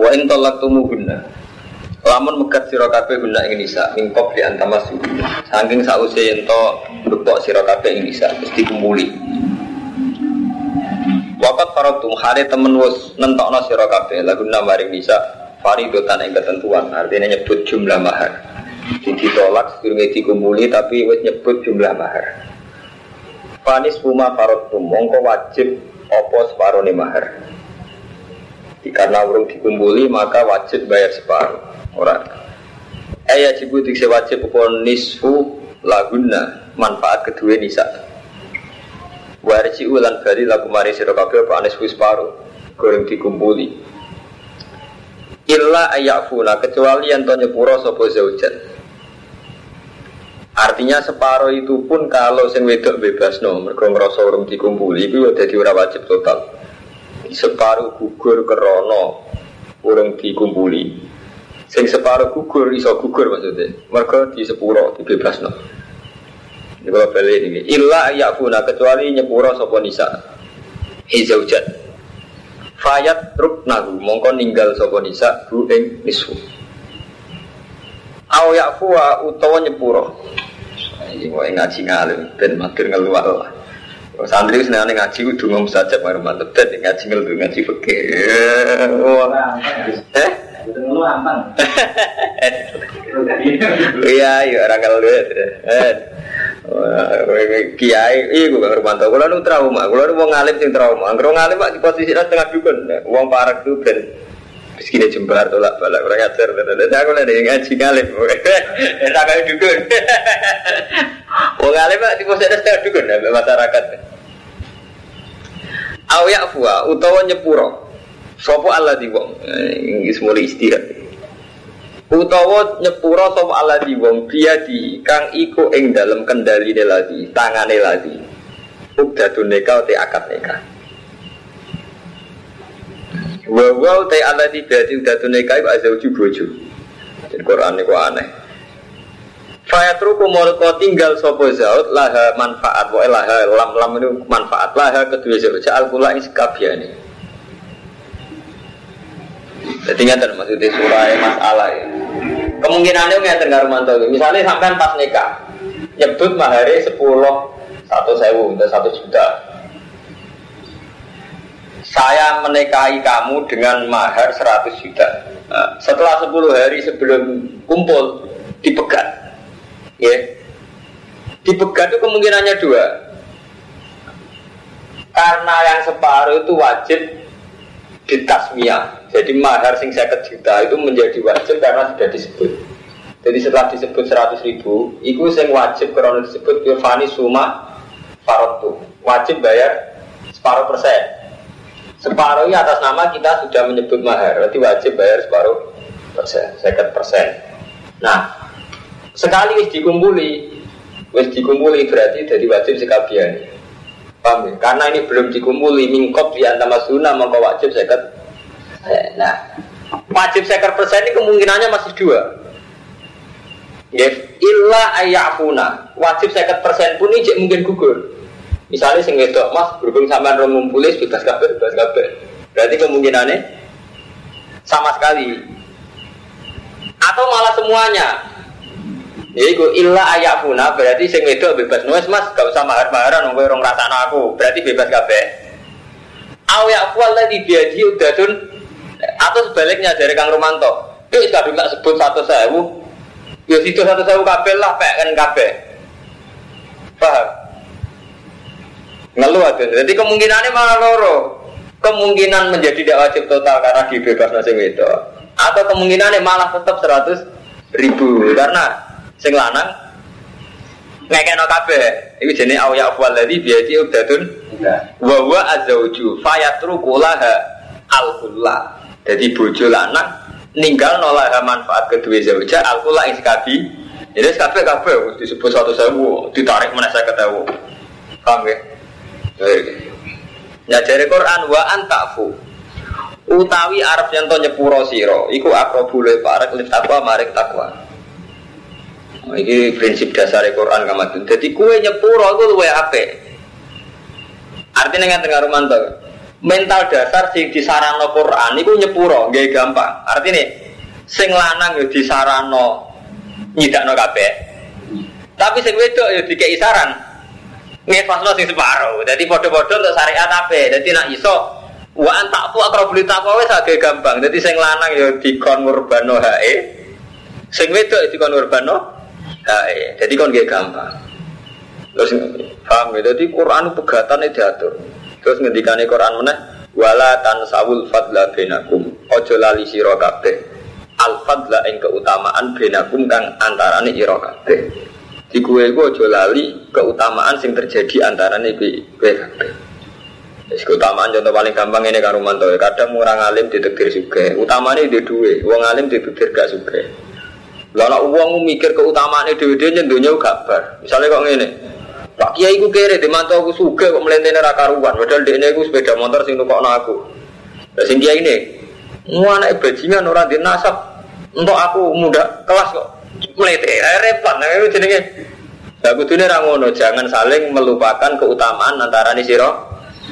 Wa in talaqtumuhunna Lamun megat sira kabeh guna ing nisa mingkop di antamasu. Saking sause yen to mbekok sira kabeh ing nisa mesti kumpuli. Wakat faratum hari temen wis nentokno sira kabeh lagu maring nisa faridotan ing ketentuan artinya nyebut jumlah mahar. Jadi ditolak sedurunge dikumpuli tapi wis nyebut jumlah mahar. Panis rumah faratum mongko wajib opo separuh mahar. Karena urung dikumpuli maka wajib bayar separuh. Orang. Ayat jibu dikse wajib nisfu laguna manfaat kedua nisa. Warisi ulan bari lagu mari sira kabeh apa anis paru goreng dikumpuli. Illa ayafuna kecuali yang to nyepuro sapa zaujat. Artinya separuh itu pun kalau sing wedok bebas no, mergo ngrasa urung dikumpuli itu ya dadi wajib total. Separuh gugur kerono urung dikumpuli. Sing separuh gugur iso gugur maksudnya. Mereka di sepuro bebas no. Ini kalau balik ini. Illa ayakuna kecuali nyepuro sopo nisa. Hizaujat. Fayat truk nagu mongko ninggal sopo nisa hu ing nisfu. Aw yakfuwa utawa nyepuro. Ini ngaji ngalim ben matur ngeluar lah. Santri seneng ngaji kudu ngomong saja baru mantep dan ngaji ngeluar ngaji fikih. Eh? Iya, iya orang kalau lihat. Kiai, iya gue gak Romanto. Kalau lu trauma, kalau lu mau ngalim sing trauma. Kalau ngalim pak di posisi tengah dukun, uang parah tuh ben. Meski jembar tolak balak orang ajar. Dan aku ada yang ngaji ngalim. Tak kayak dukun. Uang ngalim pak di posisi tengah dukun, masyarakat. Awayak fuwa utawa nyepuro Sopo Allah di wong, ini semua istirahat. Utawa nyepuro sopo Allah di wong dia di kang iku ing dalam kendali lagi, tangane lagi. Ukdadun neka te akad neka. Wawaw te Allah di berarti ukdadun neka iku azauju bojo. Jadi Quran ini aneh. Fayatruku molko tinggal sopo zaud laha manfaat, wa laha lam lam itu manfaat laha kedua zaud. Al kula ini sekabiane. Jadi nggak maksudnya surah masalah ya. Kemungkinannya nggak tergaruh mantau. Misalnya sampai pas nikah, nyebut mahari sepuluh satu sewu atau satu juta. Saya menikahi kamu dengan mahar 100 juta. Nah, setelah 10 hari sebelum kumpul dipegat, ya, dipegat itu kemungkinannya dua. Karena yang separuh itu wajib ditasmiyah. Jadi mahar sing 50 juta itu menjadi wajib karena sudah disebut. Jadi setelah disebut 100 ribu, itu yang wajib karena disebut Yufani Suma Farotu. Wajib bayar separuh persen. Separuhnya atas nama kita sudah menyebut mahar, berarti wajib bayar separuh persen, sekat persen. Nah, sekali dikumpuli, wis dikumpuli berarti jadi wajib sekabian. Paham ya? Karena ini belum dikumpuli, mingkop di antara sunnah maka wajib sekat. Nah, wajib sekat persen ini kemungkinannya masih dua. Ya, illa ayafuna. Wajib sekat persen pun ini mungkin gugur. Misalnya sing wedok mas berhubung sama rong ngumpulis bebas kabeh bebas kabeh. Berarti kemungkinannya sama sekali. Atau malah semuanya. Yaitu illa ayafuna berarti sing wedok bebas nulis mas gak usah mahar-maharan nunggu rong rasana aku berarti bebas kabeh. Yafu di biadi udadun atau sebaliknya dari Kang Romanto. Yuk kadung tak sebut satu sewu. Ya situ satu sewu kabeh lah pek kan kabeh. Paham? ngeluh ada. Jadi kemungkinannya malah loro. Kemungkinan menjadi tidak wajib total karena dibebas nasi itu. Atau kemungkinannya malah tetap 100 ribu karena sing lanang ngekeno kabeh. Iku jenenge awya afwal ladzi biati ubdatun wa huwa azauju fayatruku laha Jadi bojo lanang ninggal nolaha manfaat kedua zauja al kula ing sekabi. Jadi kabeh kabeh disebut satu sewu ditarik mana saya ketahu. Paham ya? Ya dari Quran wa antafu utawi arab yang to nyepuro siro iku akrobu le parek li takwa marik takwa ini prinsip dasar Quran kamatun jadi kue nyepuro itu luwe ape artinya nggak tengah romanto mental dasar sing disarano Quran iku nyepuro nggih gampang. Artinya sing lanang yo disarano nyidakno kabeh. Tapi sing wedok yo dikei saran ngefasno sing separo. Dadi padha-padha untuk syariat ape. Dadi nak iso wa antak tu akrabul taqwa wis gampang. Dadi sing lanang yo dikon ngurbano hae. Sing wedok dikon ngurbano hae. Dadi kon nggih gampang. Terus paham ya? Jadi Quran pegatan diatur. Terus ngendikane Quran mana? wala tansawul fadla benakum. Ojo lali sira kabeh. Al fadla ing keutamaan benakum kang antarane ira kabeh. Di kue gue ojo lali keutamaan sing terjadi antarane kowe kabeh. Wis keutamaan contoh paling gampang ini kan Rumanto. Kadang orang alim ditektir juga. Utamanya di dua. Wong alim ditektir gak juga. Lalu uang mikir keutamaan dia nyentuhnya gak bar. Misalnya kok ngene, Pak Kiai ku kere dimantau aku suge kok melentene ra karuan padahal dekne iku sepeda motor sing nukokno aku. Lah sing kiai ini mu anake bajingan di nasab. Untuk aku muda kelas kok melete repot nah itu jenenge. Lah kudune ra ngono, jangan saling melupakan keutamaan antara ni sira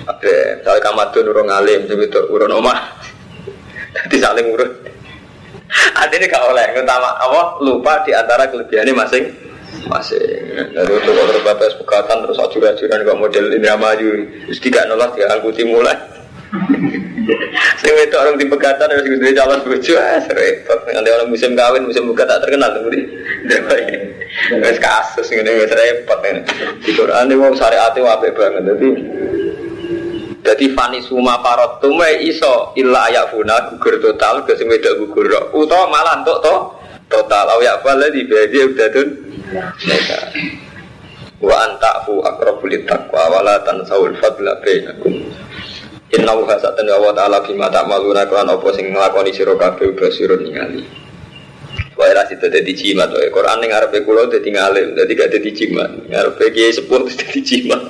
Oke, misalnya kamadun urung alim, itu urun omah. Jadi saling urut. Adine gak oleh, utama apa? Lupa di antara kelebihannya masing masih dari untuk kalau batas pekatan terus acur-acuran kok model ini maju terus tidak nolak dia angkuti mulai. Saya itu orang di pekatan harus gede calon bojo ah repot nanti orang musim kawin musim buka tak terkenal tuh di Wes kasus ini wes repot ini. Di Quran mau syariat itu apa banget jadi jadi fani suma parot tuh iso illa ayak funa gugur total ke sing gugur utawa malah untuk to total ayak fala di bedi udah tuh Wa antafu akrabul taqwa wa la tansawul fadla bainakum. Inna wa hasatan wa ta'ala bima ta'maluna kan apa sing nglakoni sira kabeh basirun ningali. Wae ra sida dadi jimat wae Quran ning arepe kula dadi ngalim dadi gak dadi jimat. Arepe kiai sepuh dadi jimat.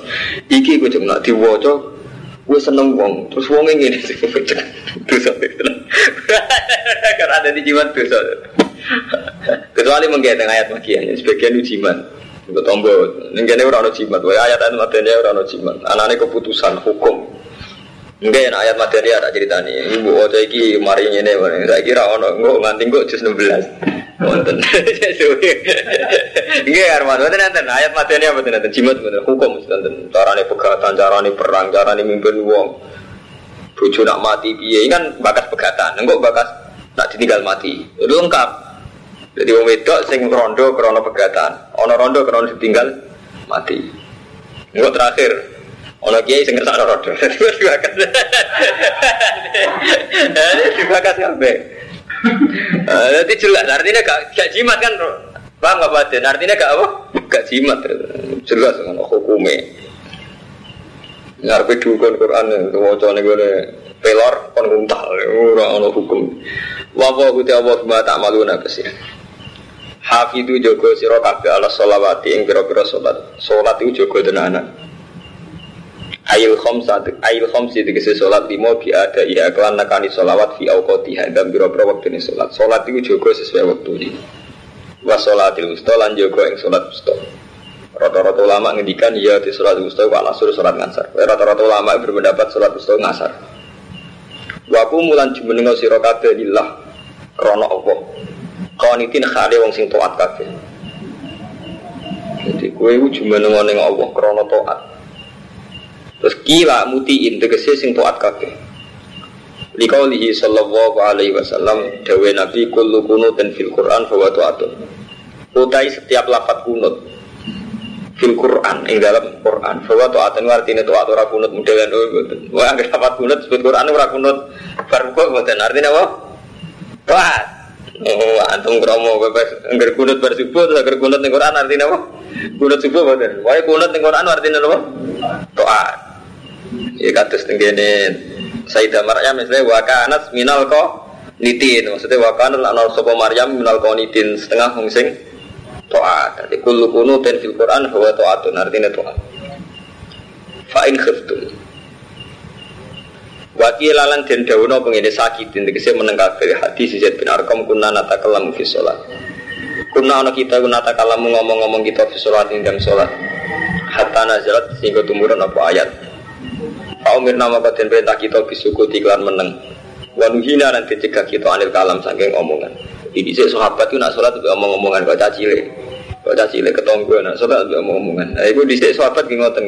Iki ku cuma diwaca gue seneng wong terus wong ngene sih dosa karena ada di jimat dosa Kecuali mengkait ayat magian, sebagian ujiman. Untuk tombo, ini orang no jimat. Wah ayat ayat materi orang. Anaknya keputusan hukum. Enggak ayat materi ada cerita nih. Ibu ojo iki mari ini, saya kira ono nggak nganti nggak jus 16 Wonten. Enggak Arman, wonten nanti ayat materi apa nanti jimat bener hukum nanten. Carane pegatan, carane perang, carane mimpin wong. Bojo nak mati piye kan bakas pegatan, enggak bakas nak ditinggal mati. Itu lengkap. Jadi wong wedok sing rondo krono pegatan, ono rondo krono ditinggal mati. Enggak terakhir, ono kiai sing ngersakno rondo. Dibakas. Dibakas kabeh. Jadi jelas artinya gak, gak jimat kan Bang nggak batin, artinya gak apa? Gak jimat, jelas kan hukumnya. Ngarepe dukun Quran wacane gone pelor kon nguntal ora ono hukum. Wa wa guti Allah bima ta'maluna kesih. Hafidu jogo sira kabeh ala sholawati ing pira-pira salat. Salat iku jogo tenanan. Ail khamsa ail khamsi tegese salat limo bi ada ya kelan nakani sholawat fi auqatiha dan pira-pira wektune salat. Salat iku jogo sesuai wektune. Wa sholatil wusta lan jogo ing salat wusta. Rata-rata ulama ngendikan ya di salat wusta wa asur salat ngasar. Rata-rata ulama berpendapat salat wusta ngasar. Wa mulan jumenenga sira kabeh lillah krana Allah Qanitin khali wong sing taat kabeh. Jadi kowe iku jumeneng ning Allah krana taat. Terus kila mutiin tegese sing taat kabeh. Likaulihi sallallahu alaihi wasallam dawe Nabi kullu kunutin fil Quran fa taatun. Utai setiap lapat kunut fil Quran ing dalam Quran bahwa taatan artinya taat ora kunut modelan mboten. Wah anggere lapat kunut sebut Quran ora kunut bar kok mboten artinya apa? Taat. Oh, antum kromo bebas angger kunut bar subuh terus angger kunut ning Quran artinya apa? Kunut subuh mboten. Wae kunut ning Quran artinya apa? Doa. Ya kados teng kene Sayyidah Maryam misalnya wa kanat minal ko nitin. Maksudnya wa kanat lan sapa Maryam minal ko nitin setengah wong sing doa. Jadi kullu kunutin fil Quran huwa taatun artinya doa. Fa in khiftum Waki lalan den dawono pengene sakit tegese meneng kabeh hadis Zaid bin Arqam kunna natakallamu fi sholat. Kunna ana kita kunna natakallamu ngomong-ngomong kita fi sholat ing dalam sholat. Hatta nazalat sehingga tumurun apa ayat. Pak Umir nama kaden perintah kita bisuku tiklan meneng. Wanuhina nanti cegah kita anil kalam saking omongan. Jadi saya sahabat itu nak sholat itu omong-omongan kok cacile. Kok cacile ketonggo nak sholat itu omong-omongan. Nah itu di sahabat gini ngoten.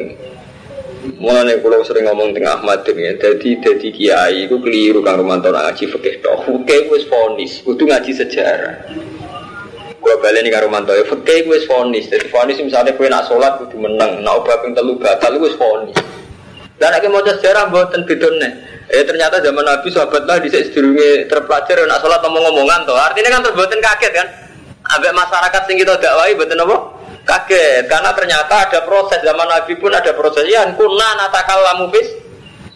Mulane kula sering ngomong tengah Ahmad ya. Jadi kiai iku keliru kang Romanto ngaji fikih tok. Fikih wis fonis, kudu ngaji sejarah. Gua baleni karo Romanto ya fikih wis fonis. Jadi fonis misalnya kowe nak salat kudu menang, nak obah ping telu batal wis fonis. Dan nek mau sejarah mboten bedone. Eh ternyata zaman Nabi sahabat lah dhisik sedurunge terpelajar nak salat ngomong-ngomongan to. Artinya kan terbuatin kaget kan. Ambek masyarakat sing kita dakwahi mboten apa? kaget. Karena ternyata ada proses. Zaman Nabi pun ada proses. Ya kuna natakal lamu bis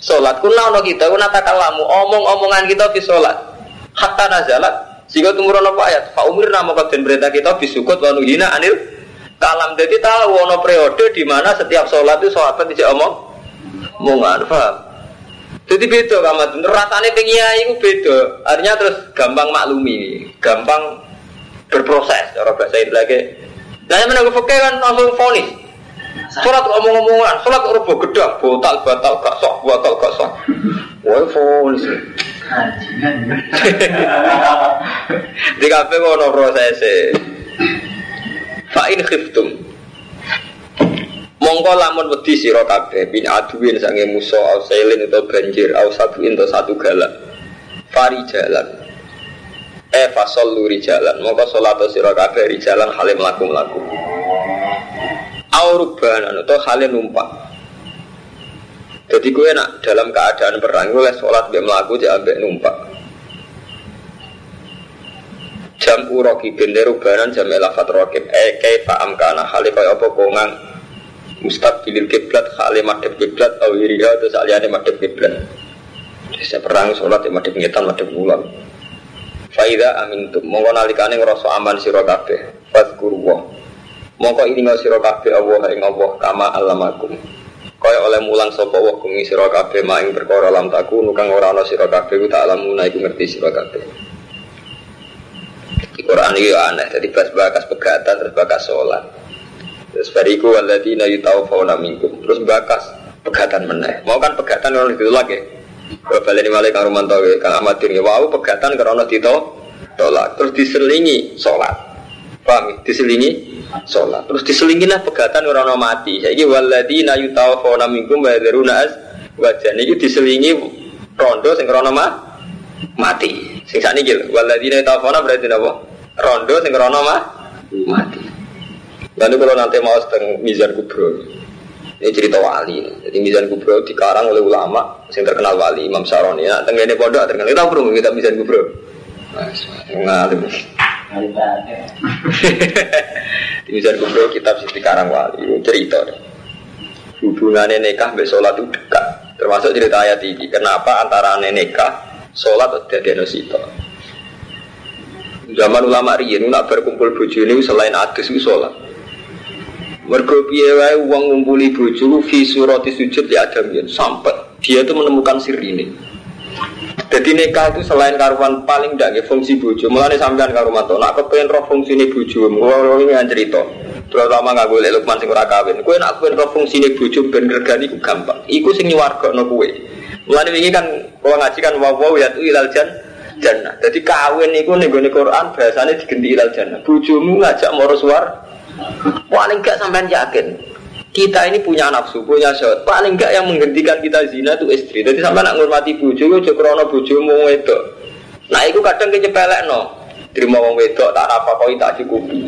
sholat. Kuna ono kita kuna natakal lamu omong-omongan kita bis sholat. Hatta nazalat. Sehingga tumurun apa ayat? Pak Umir nama kaden berita kita bisukut wanu hina anil kalam. Jadi tahu ono periode di mana setiap sholat itu sahabat tidak omong omongan paham jadi beda kamat rasanya pengiai itu beda artinya terus gampang maklumi gampang berproses cara bahasa itu lagi Nah yang menanggung fakir kan langsung fonis. Sholat ngomong-ngomongan, sholat rubo gedang, botal batal gak sok, batal gak sok. Wah fonis. Di kafe ngono proses. Fa'in khiftum. Mongko lamun wedi sira kabeh bin aduin sange musa au sailin atau banjir au satu atau satu galak. Fari jalan. E fasol luri jalan. Mongko sholat sira kabeh jalan halim laku laku aurubanan atau halim numpak. Jadi gue nak dalam keadaan perang gue sholat biar melaku ambek numpak. Jam uroki bende rubanan jam elafat rokib. Eh kaifa amkana? Hali kaya apa kongang mustaqbilil kiblat hali madhab kiblat au iriha atau saliyane madhab kiblat bisa perang sholat ya madhab ngetan madhab ulang Faida tuh mongko nalikane ngrasa aman sira kabeh. Fadhkurullah. Mongko ilinga sira kabeh Allah ing Allah kama alamakum. Kaya oleh mulang sapa wa kumi sira kabeh maing perkara lam taku nukang ora ana sira kabeh tak lamuna iku ngerti sira kabeh. Di Quran ini aneh, jadi pas bakas pegatan terus bakas sholat. Terus bariku waladina yutawfawna minkum. Terus bakas pegatan meneh. Mau kan pegatan orang itu lagi. Kalau balik malih kang Romanto kang Ahmad Diri, wow pegatan karena tito tolak terus diselingi sholat, paham? Diselingi sholat, terus diselingi lah pegatan karena mati. Jadi waladina yutawafona minkum wa yadruna az wajah ini diselingi rondo sing karena ma mati. Sing sakniki lho, waladina yutawafona berarti apa? Rondo sing karena ma mati. Lalu kalau nanti mau setengah mizan kubro, ini cerita wali. Jadi Mizan Kubro dikarang oleh ulama yang terkenal wali Imam Saroni. Nah, ini pondok terkenal. Kita perlu kita Mizan Kubro. Ngalim. Di Mizan Kubro kitab sih dikarang wali. Cerita. Hubungannya nikah sampai sholat itu dekat. Termasuk cerita ayat ini. Kenapa antara nikah, sholat atau diagnosito. Zaman ulama riyen nak berkumpul bojo ini selain adus itu sholat. Mergo piye wae wong ngumpuli bojo fi surati sujud ya adam yen sampai dia itu menemukan sir ini. Jadi nikah itu selain karuan paling tidak fungsi bojo. Mulane sampean karo mato nak kepengen roh fungsine bojo, ngono ini yang cerita. Terutama nggak boleh Lukman sing ora kawin. Kowe nak kepengen roh fungsine bojo ben regani iku gampang. Iku sing nyuwargakno kowe. Mulane ini kan kalau ngaji kan wow ya tuh ilal jan jannah. Jadi kawin iku ning Quran bahasane digenti ilal jannah. Bojomu ngajak moro suar Paling enggak sampean yakin kita ini punya nafsu, punya syahwat. Paling enggak yang menghentikan kita zina itu istri. Jadi sampai nak ngurmati bojo, yo krono bojomu wedok. Nah, itu kadang kecepelek no. Terima wong wedok tak apa kau tak cukupi.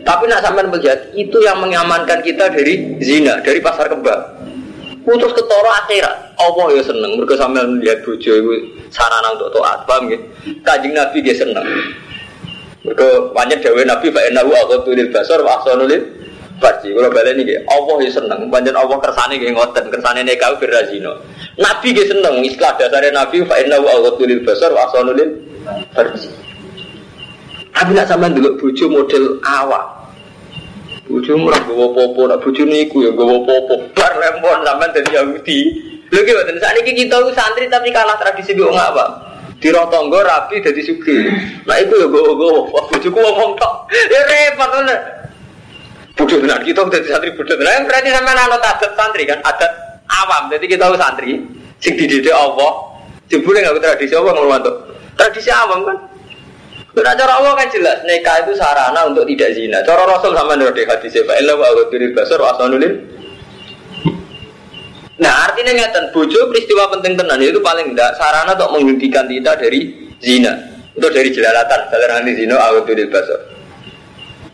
Tapi nak sampean melihat itu yang mengamankan kita dari zina, dari pasar kembang. Putus ketoro akhirat. Allah ya seneng. Mereka sampean melihat bojo itu sarana untuk taat, paham gitu? Kajing Nabi dia seneng. Mereka banyak jawab Nabi Pak Enahu aku lil basar wa ahsanu farji. Kalau balik ini Allah ya seneng. Banyak Allah kersane kayak ngoten kersane nekau berazino. Nabi dia seneng. Istilah dasarnya Nabi Pak Enahu aku lil basar wa ahsanu lil farji. Tapi nak dulu bucu model awak. Bucu murah gue popo, nak bucu niku ya gue popo. Bar lempon sampean dari Yahudi. Lho ki saat ini kita santri tapi kalah tradisi gue apa? Di tonggo rapi jadi sugi. Nah itu ya gue gue wah bujuku ngomong tok. Ya repot kan. Bodoh benar kita jadi santri bodoh benar. Berarti sama anak adat santri kan adat awam. Jadi kita tahu santri sing dididik Allah. Jebule nggak tradisi apa ngomong tuh. Tradisi awam kan. Karena cara Allah kan jelas, nikah itu sarana untuk tidak zina. Cara Rasul sama nurdi hadis ya, Pak wa ghaduril basar wa asanulil. Nah artinya ngeten, bojo peristiwa penting tenan itu paling tidak sarana untuk menghentikan kita dari zina. Untuk dari jelalatan, dalam nanti zina wa ghaduril basar.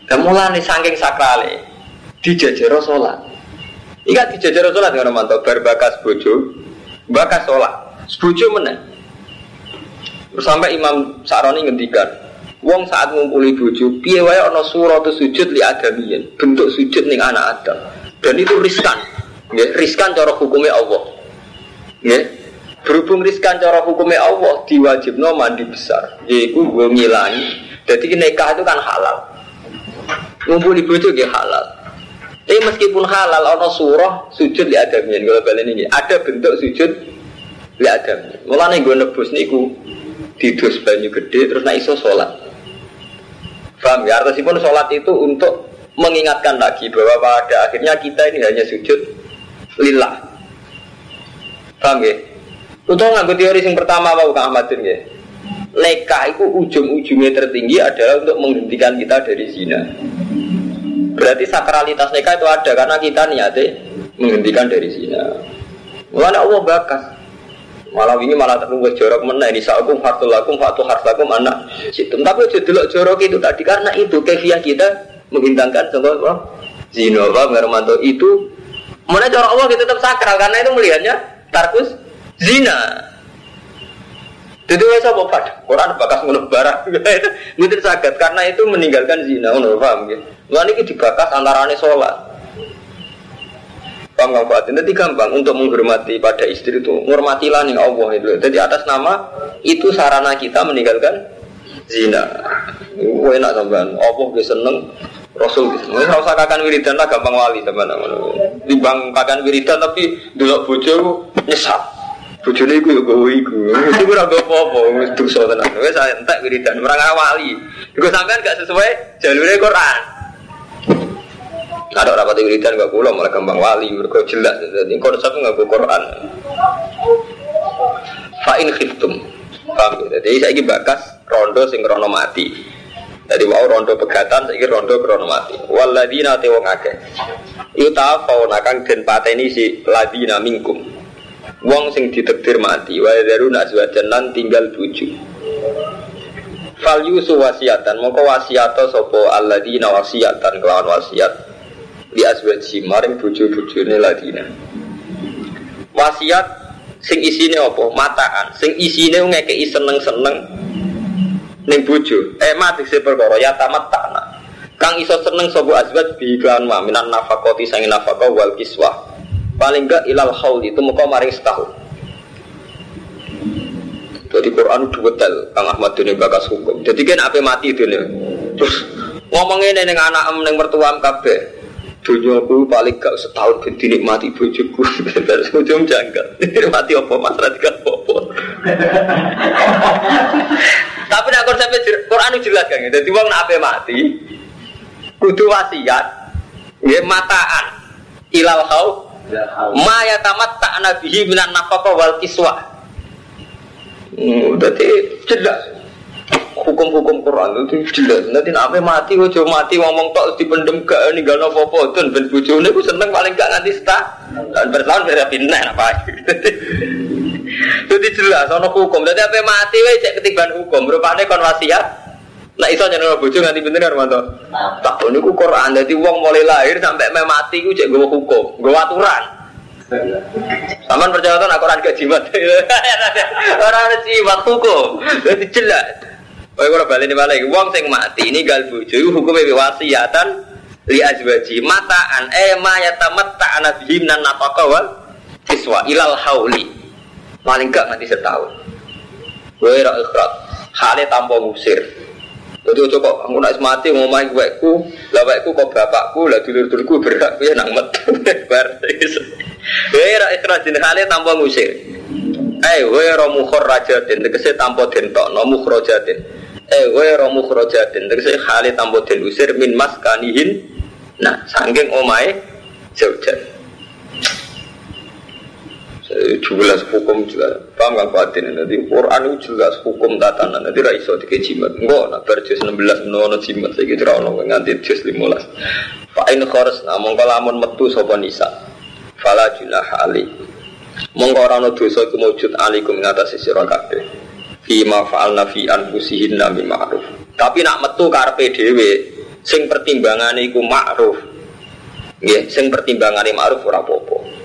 Dan mulai saking sakrale, dijajaro sholat. Iya dijajaro sholat dengan mantap, berbakas bojo, bakas sholat. Bojo mana? Sampai Imam Saroni ngendikan, Wong saat ngumpuli bojo, piye wae ana surah sujud li adamiyin, bentuk sujud ning anak Adam. Dan itu riskan. Ya, riskan cara hukumnya Allah. Ya. Berhubung riskan cara hukumnya Allah, diwajibno mandi besar. Yaitu gue ngilangi. Jadi nikah itu kan halal. Ngumpuli bojo ya halal. Tapi meskipun halal, ana surah sujud li adamiyin. Kalau balen ini, ada bentuk sujud li adamiyin. Mulane gue nebus niku didus banyu gede terus naik iso sholat Paham ya? Artinya sholat itu untuk mengingatkan lagi bahwa pada akhirnya kita ini hanya sujud lillah. Paham ya? Untuk nggak teori yang pertama mau Kang Ahmadin ya. Leka itu ujung-ujungnya tertinggi adalah untuk menghentikan kita dari zina. Berarti sakralitas neka itu ada karena kita niatnya menghentikan dari zina. Mulanya Allah bakas. Malah ini malah terlalu jorok mana ini sakum hartul lakum fatu hartakum anak situ. Tapi aja jorok itu tadi karena itu kefiah kita menghintangkan contoh? Zino apa itu mana jorok Allah kita tetap sakral karena itu melihatnya tarkus zina. Jadi wes apa pada Quran bakas ngono barang. Mungkin sakit karena itu meninggalkan zina, ngono paham ya. Lalu ini dibakas antarane sholat. Paham nggak Pak? Nanti gampang untuk menghormati pada istri itu. Menghormatilah nih Allah itu. Jadi atas nama itu sarana kita meninggalkan zina. Enak sampean. Allah seneng. Rasul bisa. Nggak usah kakak wiridan lah gampang wali sampean. Dibang kakak wiridan tapi dulu bojo nyesat. Bojone iku yo gowo iku. Itu ora go apa-apa, wis dosa tenan. Wis entek wiridan, ora wali. Iku sampean gak sesuai jalure Quran. Ada rapat wiridan gak pulau malah gampang wali mereka jelas. Jadi konsep nggak Quran. Fa'in khiftum. Paham ya? Jadi saya ini bakas rondo sing rono mati. Jadi mau rondo pegatan, saya rondo krono mati. Waladina te wong akeh. Yuta nakang den pateni si ladina mingkum. Wong sing ditekdir mati. Wa daru nazwajan lan tinggal tujuh. Fal yusu wasiatan, moko wasiato sopo alladina wasiatan kelawan wasiat di aswaji maring bojo-bojone ladina wasiat sing isine apa mataan sing isine ngekeki seneng-seneng ning bojo. Eh mati se perkara. Ya tamat takna kang iso seneng sapa azwaj bi iklan ma minan nafaqati sangin nafaqah wal kiswah. Paling gak ilal haul itu muka maring setahun. Jadi Quran detail Kang Ahmad ini bakas hukum. Jadi kan apa mati nih terus ngomongin neng anak em neng mertuam kabeh. Dunia aku paling gak setahun ben dinikmati bojoku. Terus ujung janggal. Mati apa mas? Radikal apa tapi nak konsep Quran itu jelas kan jadi uang nak mati kudu wasiat ya mataan. Ilal hau ma ya tamat tak nabihi minan nafkah wal kiswah. Hmm, berarti jelas. Hukum-hukum Quran itu jelas. Nanti apa mati, ojo mati ngomong dipendem gak ini gak nopo apa dan ben bujone aku seneng paling gak nganti setah. Dan bertahun beda pindah apa. Jadi jelas, ono hukum. Jadi apa mati, wae cek ketiban hukum. Rupanya kon wasiat. Nah iso nyeneng bojo nganti pinten Armanto. Tak niku Quran. Dadi wong mulai lahir sampai me mati ku cek gue hukum, gue aturan. Taman percaya tuh Quran gak jimat. Orang ada jimat hukum. Jadi jelas. Oh, kalau balik ini balik, uang sing mati ini gal bojo hukumnya wasiatan li azwaji mataan eh ma yatamatta anabihim nan nafaka wal kiswa ilal hauli paling gak mati setahun. Gue ra ikhrat hale tanpa ngusir. Jadi kok aku nak mati mau main wekku. Lah wekku kok bapakku lah dulur dulurku berak ya nang met. Bar gue ra ikhrat jeneng hale tanpa ngusir. Eh gue ra mukhrajatin tegese tanpa den tokno mukhrajatin. Eh ghairu mukhrajatin tegese hale tambo den usir min maskanihin. Nah saking omae Eh, jelas hukum jelas paham kan kuatin nanti Quran itu jelas hukum tatanan. Nanti raiso tiga jimat. Enggak nak berjus 16 menono jimat saya kira orang nganti jus 15 Pak in khores namun kalamun metu sopo nisa. Fala junah ali. Mongko ora ana dosa iku mujud alikum ngatasi sira kabeh. Fima fa'alna fi anfusihin nami ma'ruf. Tapi nak metu karepe dhewe sing pertimbangane iku ma'ruf. Nggih sing pertimbangane ma'ruf ora apa-apa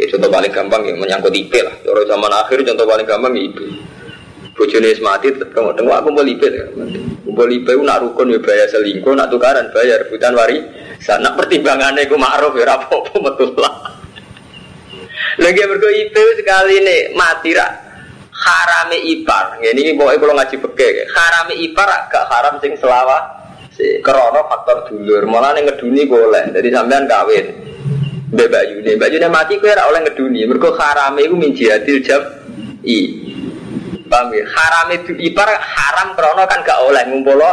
Ya, contoh paling gampang yang menyangkut IP lah. Orang zaman akhir contoh paling gampang ya IP. Bojone mati kamu tengok aku mau IP. Kumpul IP nak rukun ya bayar selingkuh, nak tukaran bayar rebutan wari. Sana pertimbangannya ku ma'ruf ya apa-apa betul lah. Lagi berko IP sekali nih mati rak harame ipar. Ini pokoknya kalau ngaji peke, harame ipar gak haram sing selawa. Si krono faktor dulur, malah nih ngeduni boleh. Jadi sampean kawin. Mbak Yuni, Mbak Yuni mati kue ora oleh ngeduni. Mergo harame iku min jam i. Paham ya? Haram itu ipar haram krono kan gak oleh ngumpulo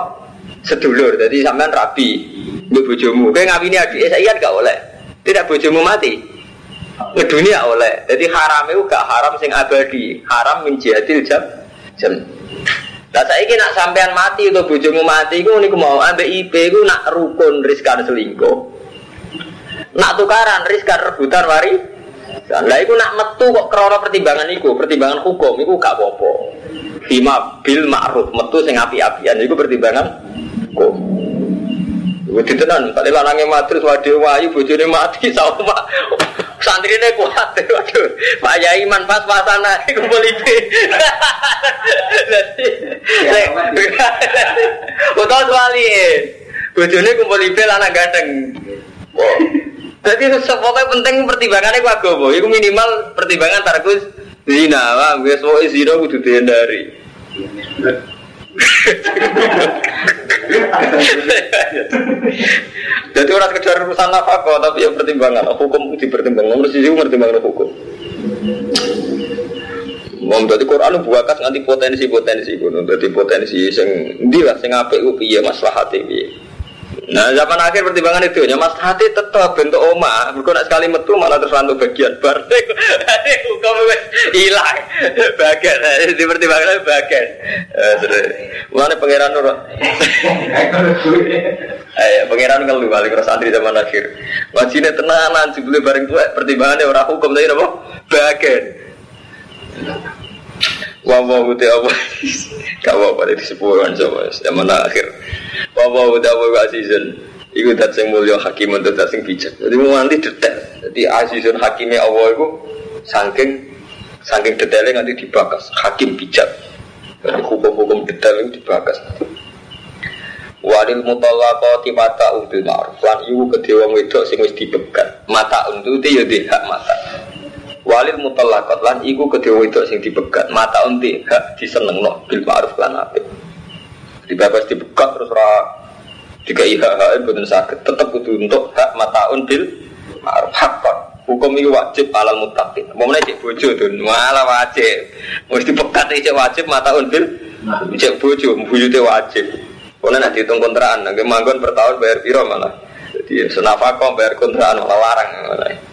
sedulur. Jadi sampean rabi mbek bojomu. Kowe ngawini adike saya gak oleh. Tidak bojomu mati. Ngeduni ya oleh. Jadi haram itu gak haram sing abadi. Haram min jihadil jam jam. Lah saiki nak sampean mati atau bojomu mati iku niku mau ambek IP nak rukun riskan selingkuh. Nak tukaran, riskan rebutan wari. Lah iku nak metu kok krana pertimbangan iku, pertimbangan hukum iku gak apa-apa. Bima bil ma'ruf, metu sing api-apian iku pertimbangan hukum. Iku ditenan, kali lanange mati terus wadi wayu bojone mati sama santrine kuat waduh Pak Yai man pas-pasan ae kumpul iki. Utawa wali bojone kumpul ibe anak ganteng. Jadi pokoknya penting pertimbangannya ku agama. Itu minimal pertimbangan tarkus zina. Wah, gue semua zina kudu dihindari. Jadi orang sekedar urusan nafkah, tapi yang pertimbangan hukum dipertimbangkan. Menurut sisi pertimbangan hukum. Mau dari Quran buakas nanti potensi potensi pun, jadi potensi sing dia sing apik ku piye maslahate piye. Nah zaman akhir pertimbangan itu ya mas hati tetap bentuk oma. Bukan nak sekali metu malah tersantuk bagian bar. Hukum hilang bagian. Di pertimbangan bagian. Mana pangeran nur? Ayo pangeran kalau balik ke santri zaman akhir. Wajibnya tenanan sebelum bareng tua pertimbangannya orang hukum tadi apa? Bagian. Wah wah udah apa? Kau apa di sepuluhan coba zaman akhir. Bapak udah bawa azizun. Iku dat sing mulya hakim untuk dat sing bijak. Jadi nanti detail. Jadi azizun hakimnya Allah itu saking saking detailnya nanti dibakas. Hakim bijak. Jadi hukum-hukum detail itu dibakas. Walil mutallaqati mata bil ma'ruf. Lan iku kedhe wong wedok sing wis dibegat. Mata untuk ya hak mata. Walil mutallaqat lan iku kedhe wedok sing dibegat. Mata unti hak disenengno bil ma'ruf lan apik. Dibebas dibuka terus ra jika IHH betul sakit tetap butuh untuk hak mataun bil ma'ruf. Hakon hukum ini wajib alal mutakin mau cek bojo tuh malah wajib. Mesti pekat cek wajib mataun bil cek bojo buyute wajib. Kalau nanti hitung kontrakan nanti manggon per tahun bayar piro malah? Jadi senafako bayar kontrakan malah larang malah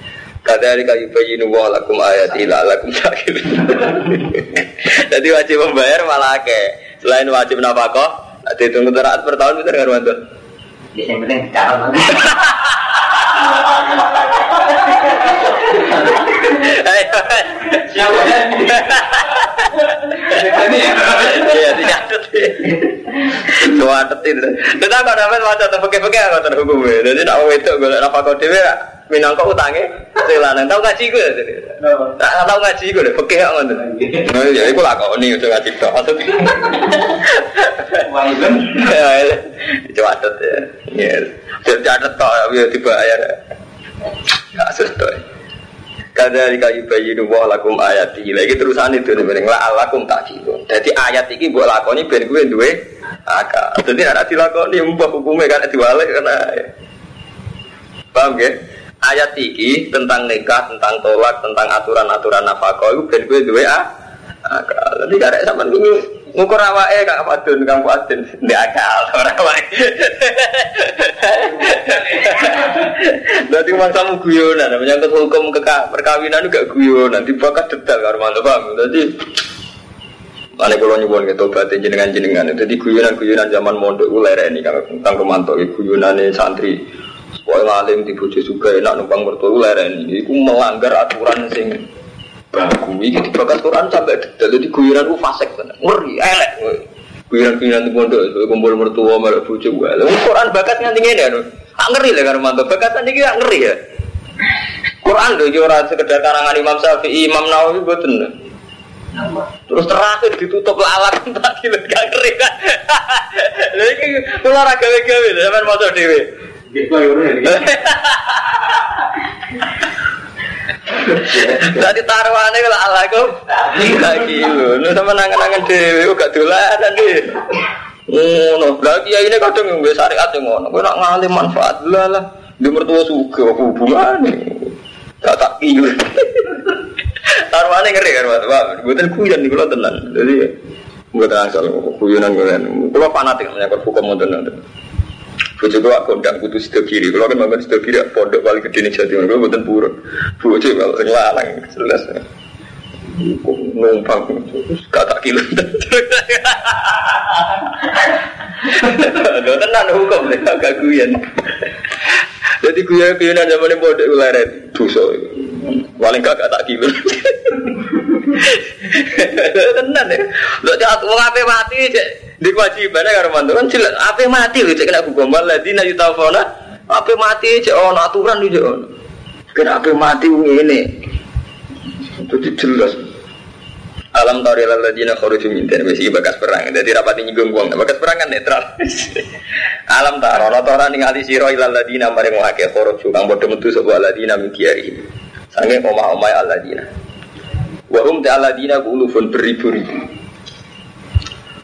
Kadari kayu bayi nuwa lakum ayat ila lakum sakit. Jadi wajib membayar malah ke selain wajib nafkah Nah, dihitung teraat per tahun itu dengan mantu. Ya, yang penting bicara. Siapa Iya, dicatat. Tuatet itu. Tetapi kalau dapat tuh pakai-pakai aku terhukum ya. Jadi nak itu gue apa kau dewi minangka utangnya sing lanang tau ngaji gue tak tau ngaji gue deh pekeh kok ngono. Nah ya iku lakoni udah ngaji tok. Maksud Waiben catet ya. Ya catet tok ya dibayar. Kasus tok. Kadari kayu bayi nuwah lakum ayat ini lagi terusan itu nih bening lah alakum tak gitu. Jadi ayat ini buat lakoni ben gue duwe akal. Jadi ada dilakoni mbah hukumnya kan diwalik karena paham ya? Ayat iki tentang nikah, tentang tolak, tentang aturan-aturan nafkah itu ben gue duwe ah. Jadi karek sampean kuwi ngukur awake Kak Fadun, Kang Fadun ndak akal ora wae. Dadi Jadi mangsamu guyonan, menyangkut hukum keka, perkawinan itu gak guyonan, dibakar detail karo mantu paham. Jadi Mana kalau nyuwun gitu batin jenengan jenengan di guyonan guyonan zaman mondok gue lereni kang kang romanto guyonan santri Wah ngalim di bojo juga enak numpang mertua lereni. Iku melanggar aturan sing baku. Iki dibakar Quran sampai detail. Jadi guyonan gue fasek tenan. Ngeri elek. Guyonan di mondok kumpul mertua malah bojo gue. Quran bakat nganti ngene anu. Ah ngeri lah karo mantu. Bakatan iki gak ngeri ya. Quran lho yo sekedar karangan Imam Syafi'i, Imam Nawawi boten. Terus terakhir ditutup lalat tak kilo gak kan. Lha iki kula ora gawe-gawe sampean. Tadi taruhannya kalau ala kok lagi lu, lu sama nangan-nangan dewi, gak dolanan deh. Ngono, lagi ya ini kadang yang biasa syariat yang ngono, gue nak ngalim manfaat lah lah. Di mertua suka hubungan, gak tak kilo. Taruhannya ngeri kan, pak. Gue tuh kuyan nih kalau tenang, jadi gue tenang soal kuyonan gue kan. Gue fanatik menyangkut hukum mau tenang. Bojo kula kondang kudu sida kiri. Kula kan manggon sida kiri pondok paling gede ning. Kula mboten purun. Bojo kalau sing lanang jelas. Numpang gak tak kilo. Lho tenan hukum nek gak guyon. Jadi guyon-guyonan zaman ini pondok leren dosa. Paling gak tak kilo. Tenan ya. Lho cak wong ape mati cek di kewajibannya karo mantu kan jelas ape mati lho cek kena hukum waladina yutafona ape mati cek ono aturan di cek ono. Kena ape mati ngene. Jadi jelas. Alam tari ladina kharuju min dan mesti bakas perang. Jadi rapati nyinggung wong. Bakas perang kan netral. Alam taro ana ora ningali sira ilal ladina maring wake kharuju kang padha metu sapa ladina min kiari. Sange omah-omah aladina. Wa hum ta'aladina ulufun beribu-ribu.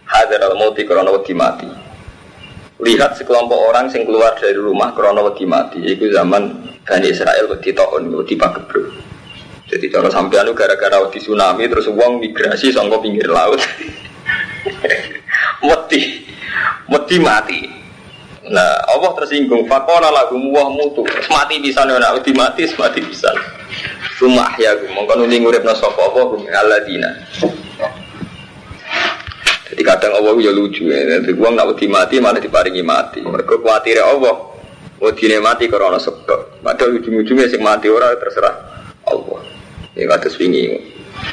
Hadar al-mauti karena wedi mati. Lihat sekelompok orang yang keluar dari rumah karena wedi mati. Itu zaman Bani Israel wedi taun, wedi pagebluk. Jadi cara sampean gara-gara wedi tsunami terus uang migrasi sangka pinggir laut. Wedi. Wedi mati. Nah, Allah tersinggung. Fakola lagu muah mutu. Mati bisa nak wedi mati, mati bisa. Rumah ya, mongkon uli ngurip na sapa Allah aladina. Jadi kadang Allah ya lucu ya. Jadi uang nak wedi mati malah diparingi mati. Mereka khawatir Allah. Wedi mati karena sebab. Padahal ujung-ujungnya sing mati orang terserah Allah. Ya kata swingi.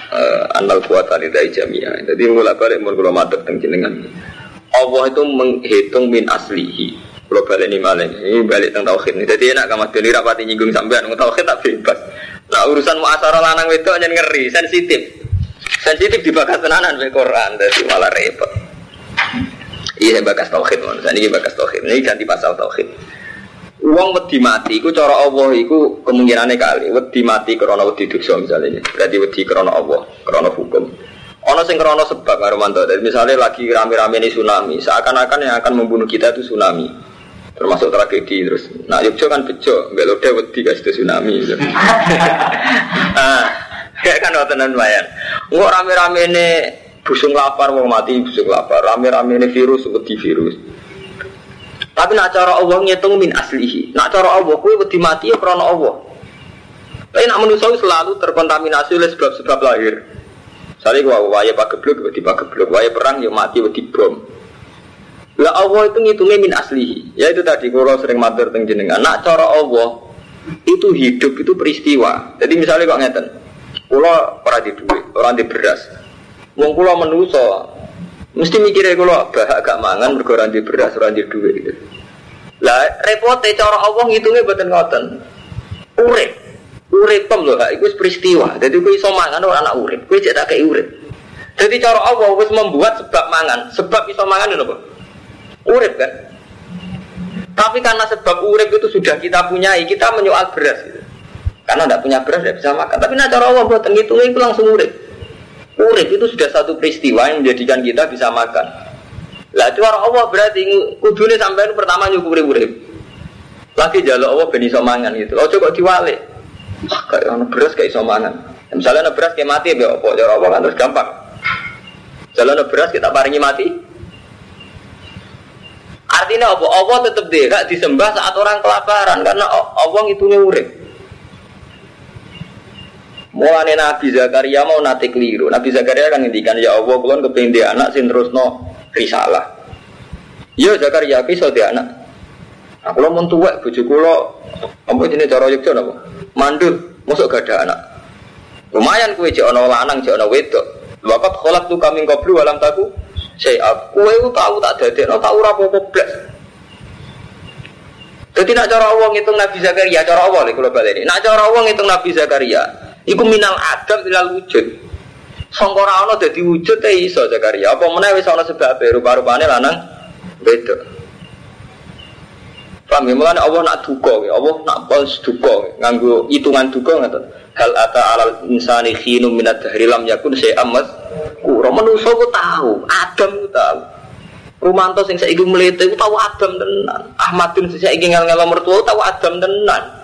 Uh, anal kuat dari jamiah. Jadi mulai balik mun matur teng jenengan. Allah itu menghitung min aslihi. Kalau balik ini malah ini balik tentang tauhid. Jadi enak kamu dulu rapati nyinggung sampean. Tauhid tak bebas. Nah urusan muasara lanang itu hanya ngeri, sensitif. Sensitif dibahas tenanan be Quran, jadi malah repot. Iya bakas tauhid, mon. Ini bakas tauhid. Ini ganti pasal tauhid. Uang wedi mati, iku cara Allah, iku kemungkinannya kali. Wedi mati karena wedi dosa misalnya. Berarti wedi karena Allah, karena hukum. Ono sing karena sebab Armanto. Jadi misalnya lagi rame-rame ini tsunami, seakan-akan yang akan membunuh kita itu tsunami termasuk tragedi terus nah Yogyo kan bejo nggak lode wedi kasih tsunami gitu. ah kayak kan tenan lumayan nggak rame-rame ini busung lapar mau mati busung lapar rame-rame ini virus wedi virus tapi nak cara Allah ngitung min aslihi nak cara Allah kue wedi mati ya karena Allah tapi nak manusia selalu terkontaminasi oleh sebab-sebab lahir Misalnya gua waya pagebluk, wedi pagebluk, waya perang ya mati wedi bom. Lah Allah itu ngitungnya min aslihi. Ya itu tadi kalau sering matur teng jenengan. Nak cara Allah itu hidup itu peristiwa. Jadi misalnya kok ngeten. Kula ora di duit, ora di beras. Wong kula menuso mesti mikirnya kula bahak gak mangan mergo ora di beras, ora di duit gitu. Lah repote cara Allah ngitungnya mboten ngoten. Urip. Urip pem lho, iku peristiwa. Jadi kowe iso mangan anak urip, kowe cek tak urip. Jadi cara Allah wis membuat sebab mangan, sebab iso mangan lho, Pak urip kan tapi karena sebab urip itu sudah kita punyai kita menyoal beras gitu. karena tidak punya beras tidak bisa makan tapi nah cara Allah buat itu itu langsung urip urip itu sudah satu peristiwa yang menjadikan kita bisa makan. Lah cara Allah berarti kudune sampai pertama nyukuri urip lagi jalur Allah ben iso mangan gitu. Coba diwalik? Kayak ono beras kayak iso mangan. Misalnya ono beras kayak mati ya apa cara Allah kan terus gampang. Jalan beras kita paringi mati. Artinya apa? Allah tetap dia disembah saat orang kelaparan karena Allah ngitungnya urip. Mulane Nabi Zakaria mau nate keliru. Nabi Zakaria kan ngendikan ya Allah kulon kepengin dia anak sin terusno risalah. Ya Zakaria ki iso dia anak. Nah, kalau mau tuwek bojo kula apa jenenge cara yekjo napa? Mandut, mosok gak ada anak. Lumayan kue jek ana lanang jek ana wedok. Wakat kholak tu kami koblu alam taku. Saya kue tahu tak dadekno tahu ora apa-apa blas. Jadi nak cara Allah ngitung Nabi Zakaria, cara Allah nih kalau balik ini. Nak cara Allah ngitung Nabi Zakaria, Iku minal adam ilal wujud. Sangkara ana dadi wujud te iso Zakaria. Apa meneh wis ana sebab rupa-rupane lanang beda. Paham ya, mulane Allah nak duka, Allah nak pos duka, nganggo hitungan duka ngoten. Hal ata alal insani khinu minat dahri lam yakun syai'am. Kura manusa ku tahu, Adam ku tahu. Rumanto sing saiki mlete ku tahu Adam tenan. Ahmadun sing saiki mertua tahu Adam tenan.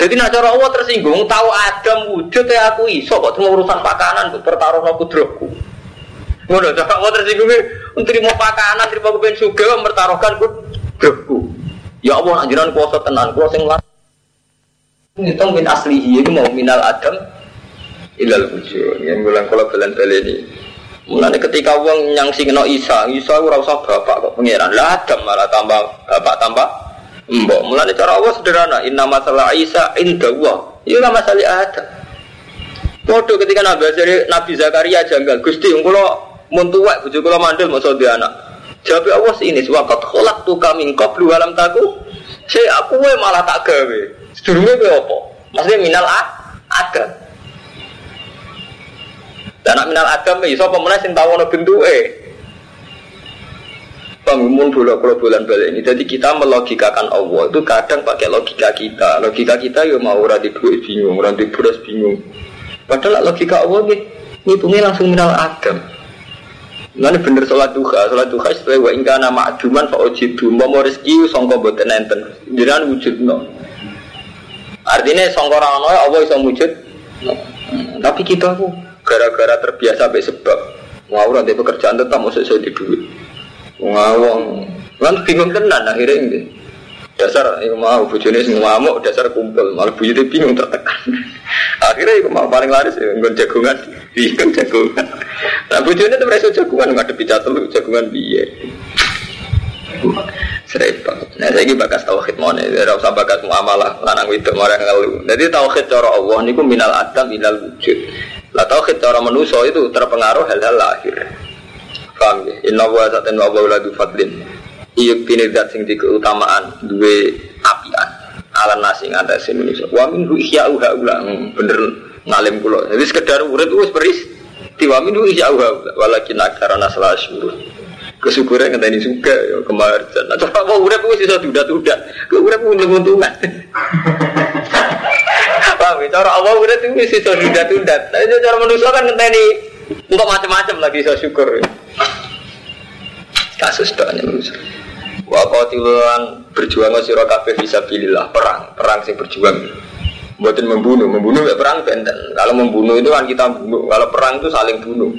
Jadi nak cara Allah tersinggung, tahu Adam wujud ya aku iso kok cuma urusan pakanan untuk pertaruh aku drogku. Ngono, cara Allah tersinggung mau pakanan, terima kepen suga, mempertaruhkan ku drogku. Ya Allah, anjuran kuasa tenan, kuasa yang lain. Ngitung min aslihi itu mau minal Adam ilal wujud. Yang bilang kalau belen ini. Mulanya ketika uang yang singno Isa, Isa ora usah bapak kok pangeran. Lah Adam malah tambah bapak tambah Mbok, mulane cara Allah sederhana, inna masalah Isa inda Allah. Iya masalah ada. Bodoh ketika Nabi dari Nabi Zakaria janggal, Gusti kula mun tuwek bojo kula mandel di anak. Jawab Allah ini waqat khalaqtu kami qablu alam taku. Saya aku malah tak gawe. Sedurunge kowe apa? Maksudnya minal a ada. Dan minal adam iso apa meneh sing tau ana bentuke. Bangun bola kalau bulan balik ini. Jadi kita melogikakan Allah itu kadang pakai logika kita. Logika kita ya mau orang di bingung, orang beras bingung. Padahal logika Allah nih, ngitungnya langsung minal adam. Nanti bener sholat duha, sholat duha setelah wa ingka nama aduman fa ojidu mau rezeki songko boten enten, jiran wujud no. Artinya songko rano Allah bisa wujud. Tapi kita tuh gara-gara terbiasa sampai sebab mau nanti pekerjaan tetap masuk saya di duit. Ngawang. Kan bingung tenan akhirnya ini. Dasar iku mau bojone sing ngamuk dasar kumpul, malah bujute bingung tertekan. akhirnya iku mau paling laris ya nggon jagongan, bingung jagongan. Nah bojone tuh reso jagongan ngadepi catelu jagongan piye. Serempet. Nah saya ini bakas tauhid mana? Tidak usah bakas muamalah lanang itu marah ngeluh. Jadi tauhid cara Allah niku minal adam minal wujud. Lah tauhid cara manusia itu terpengaruh hal-hal lahir. Paham ya? Inna wa saten wa wa ladu fadlin. Iya kini dat sing di keutamaan dua apian. Ala nasi ngatas Indonesia. Wa min ru ihya uha ula hmm, bener ngalim kula. Jadi sekedar urip wis beris. Tiwa min ru ihya uha walakin akarana salah syukur. Kesyukuran ngenteni suka ya kemarjan. Nah, coba mau urip wis iso dudat-dudat. Ku urip untung-untungan. Paham ya? Cara Allah urip wis iso dudat-dudat. Tapi cara manusia kan ngenteni untuk macam-macam lagi iso syukur. Kasus doanya. Wa qatilan berjuang sira kabeh fisabilillah, perang, perang sing berjuang. Buatin membunuh, membunuh ya perang benten. Kalau membunuh itu kan kita bunuh, kalau perang itu saling bunuh.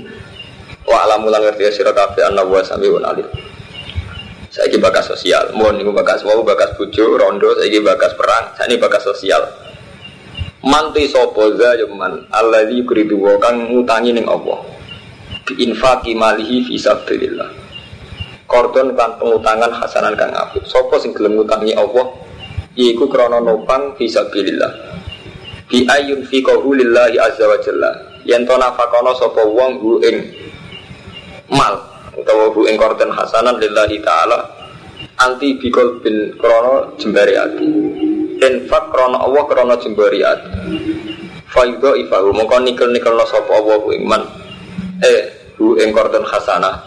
Wa alamulan ngerti sira kabeh anna wa samiun alim. Saya bakas sosial, mohon ini bakas mau bakas bujo, rondo, saya bakas perang, saya ini bakas sosial. Manti sopo za man Allah di kuridu kang ngutangi ning Allah. Bi infaki malihi fi sabilillah. Kordon kan pengutangan hasanan kang apik. Sopo sing gelem ngutangi Allah iku krana nopang fi sabilillah. Bi ayun fi lillahi azza wa jalla. Yen nafakono sapa wong hu ing mal utawa hu ing kordon hasanan lillahi taala anti bikol bin krono jembari ati infak krono Allah krono jembari ati faido ifahu. Mongko nikel nikel no sopo Allah hu man eh hu ing kordon hasanah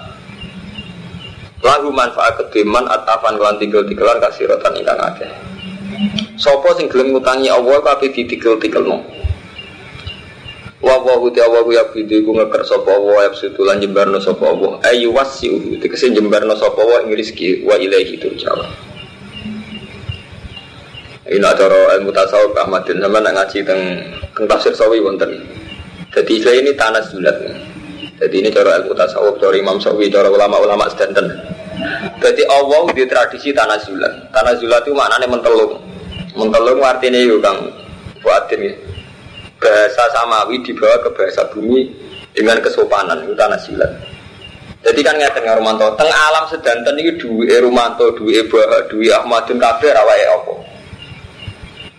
lagu manfaat kediman atafan kelan tigel tigelan kasiratan ingkang akeh. Sopo sing gelem ngutangi Allah kabeh ditigel tigelno wa wa hu ta wa ya bidu ku ngeker sapa wa ya sutulan jembarno sapa Allah. Ayu wasi tegese jembarno sapa wa ing rezeki wa ilaihi turja'un ini acara ilmu tasawuf Ahmadin sama nak ngaji teng teng tafsir sawi wonten. Jadi saya ini tanah sulat. Jadi ini cara ilmu tasawuf, cara Imam Sawi, cara ulama-ulama sedanten. Jadi Allah di tradisi tanah zulat. Tanah zulat itu maknanya mentelung. Mentelung artinya itu kang buatin ya. Bahasa samawi dibawa ke bahasa bumi dengan kesopanan itu tanah zulat. Jadi kan nggak tengah Romanto, teng alam sedanten ini duwe Romanto, duwe Bah, duwe Ahmadun kabeh rawai apa.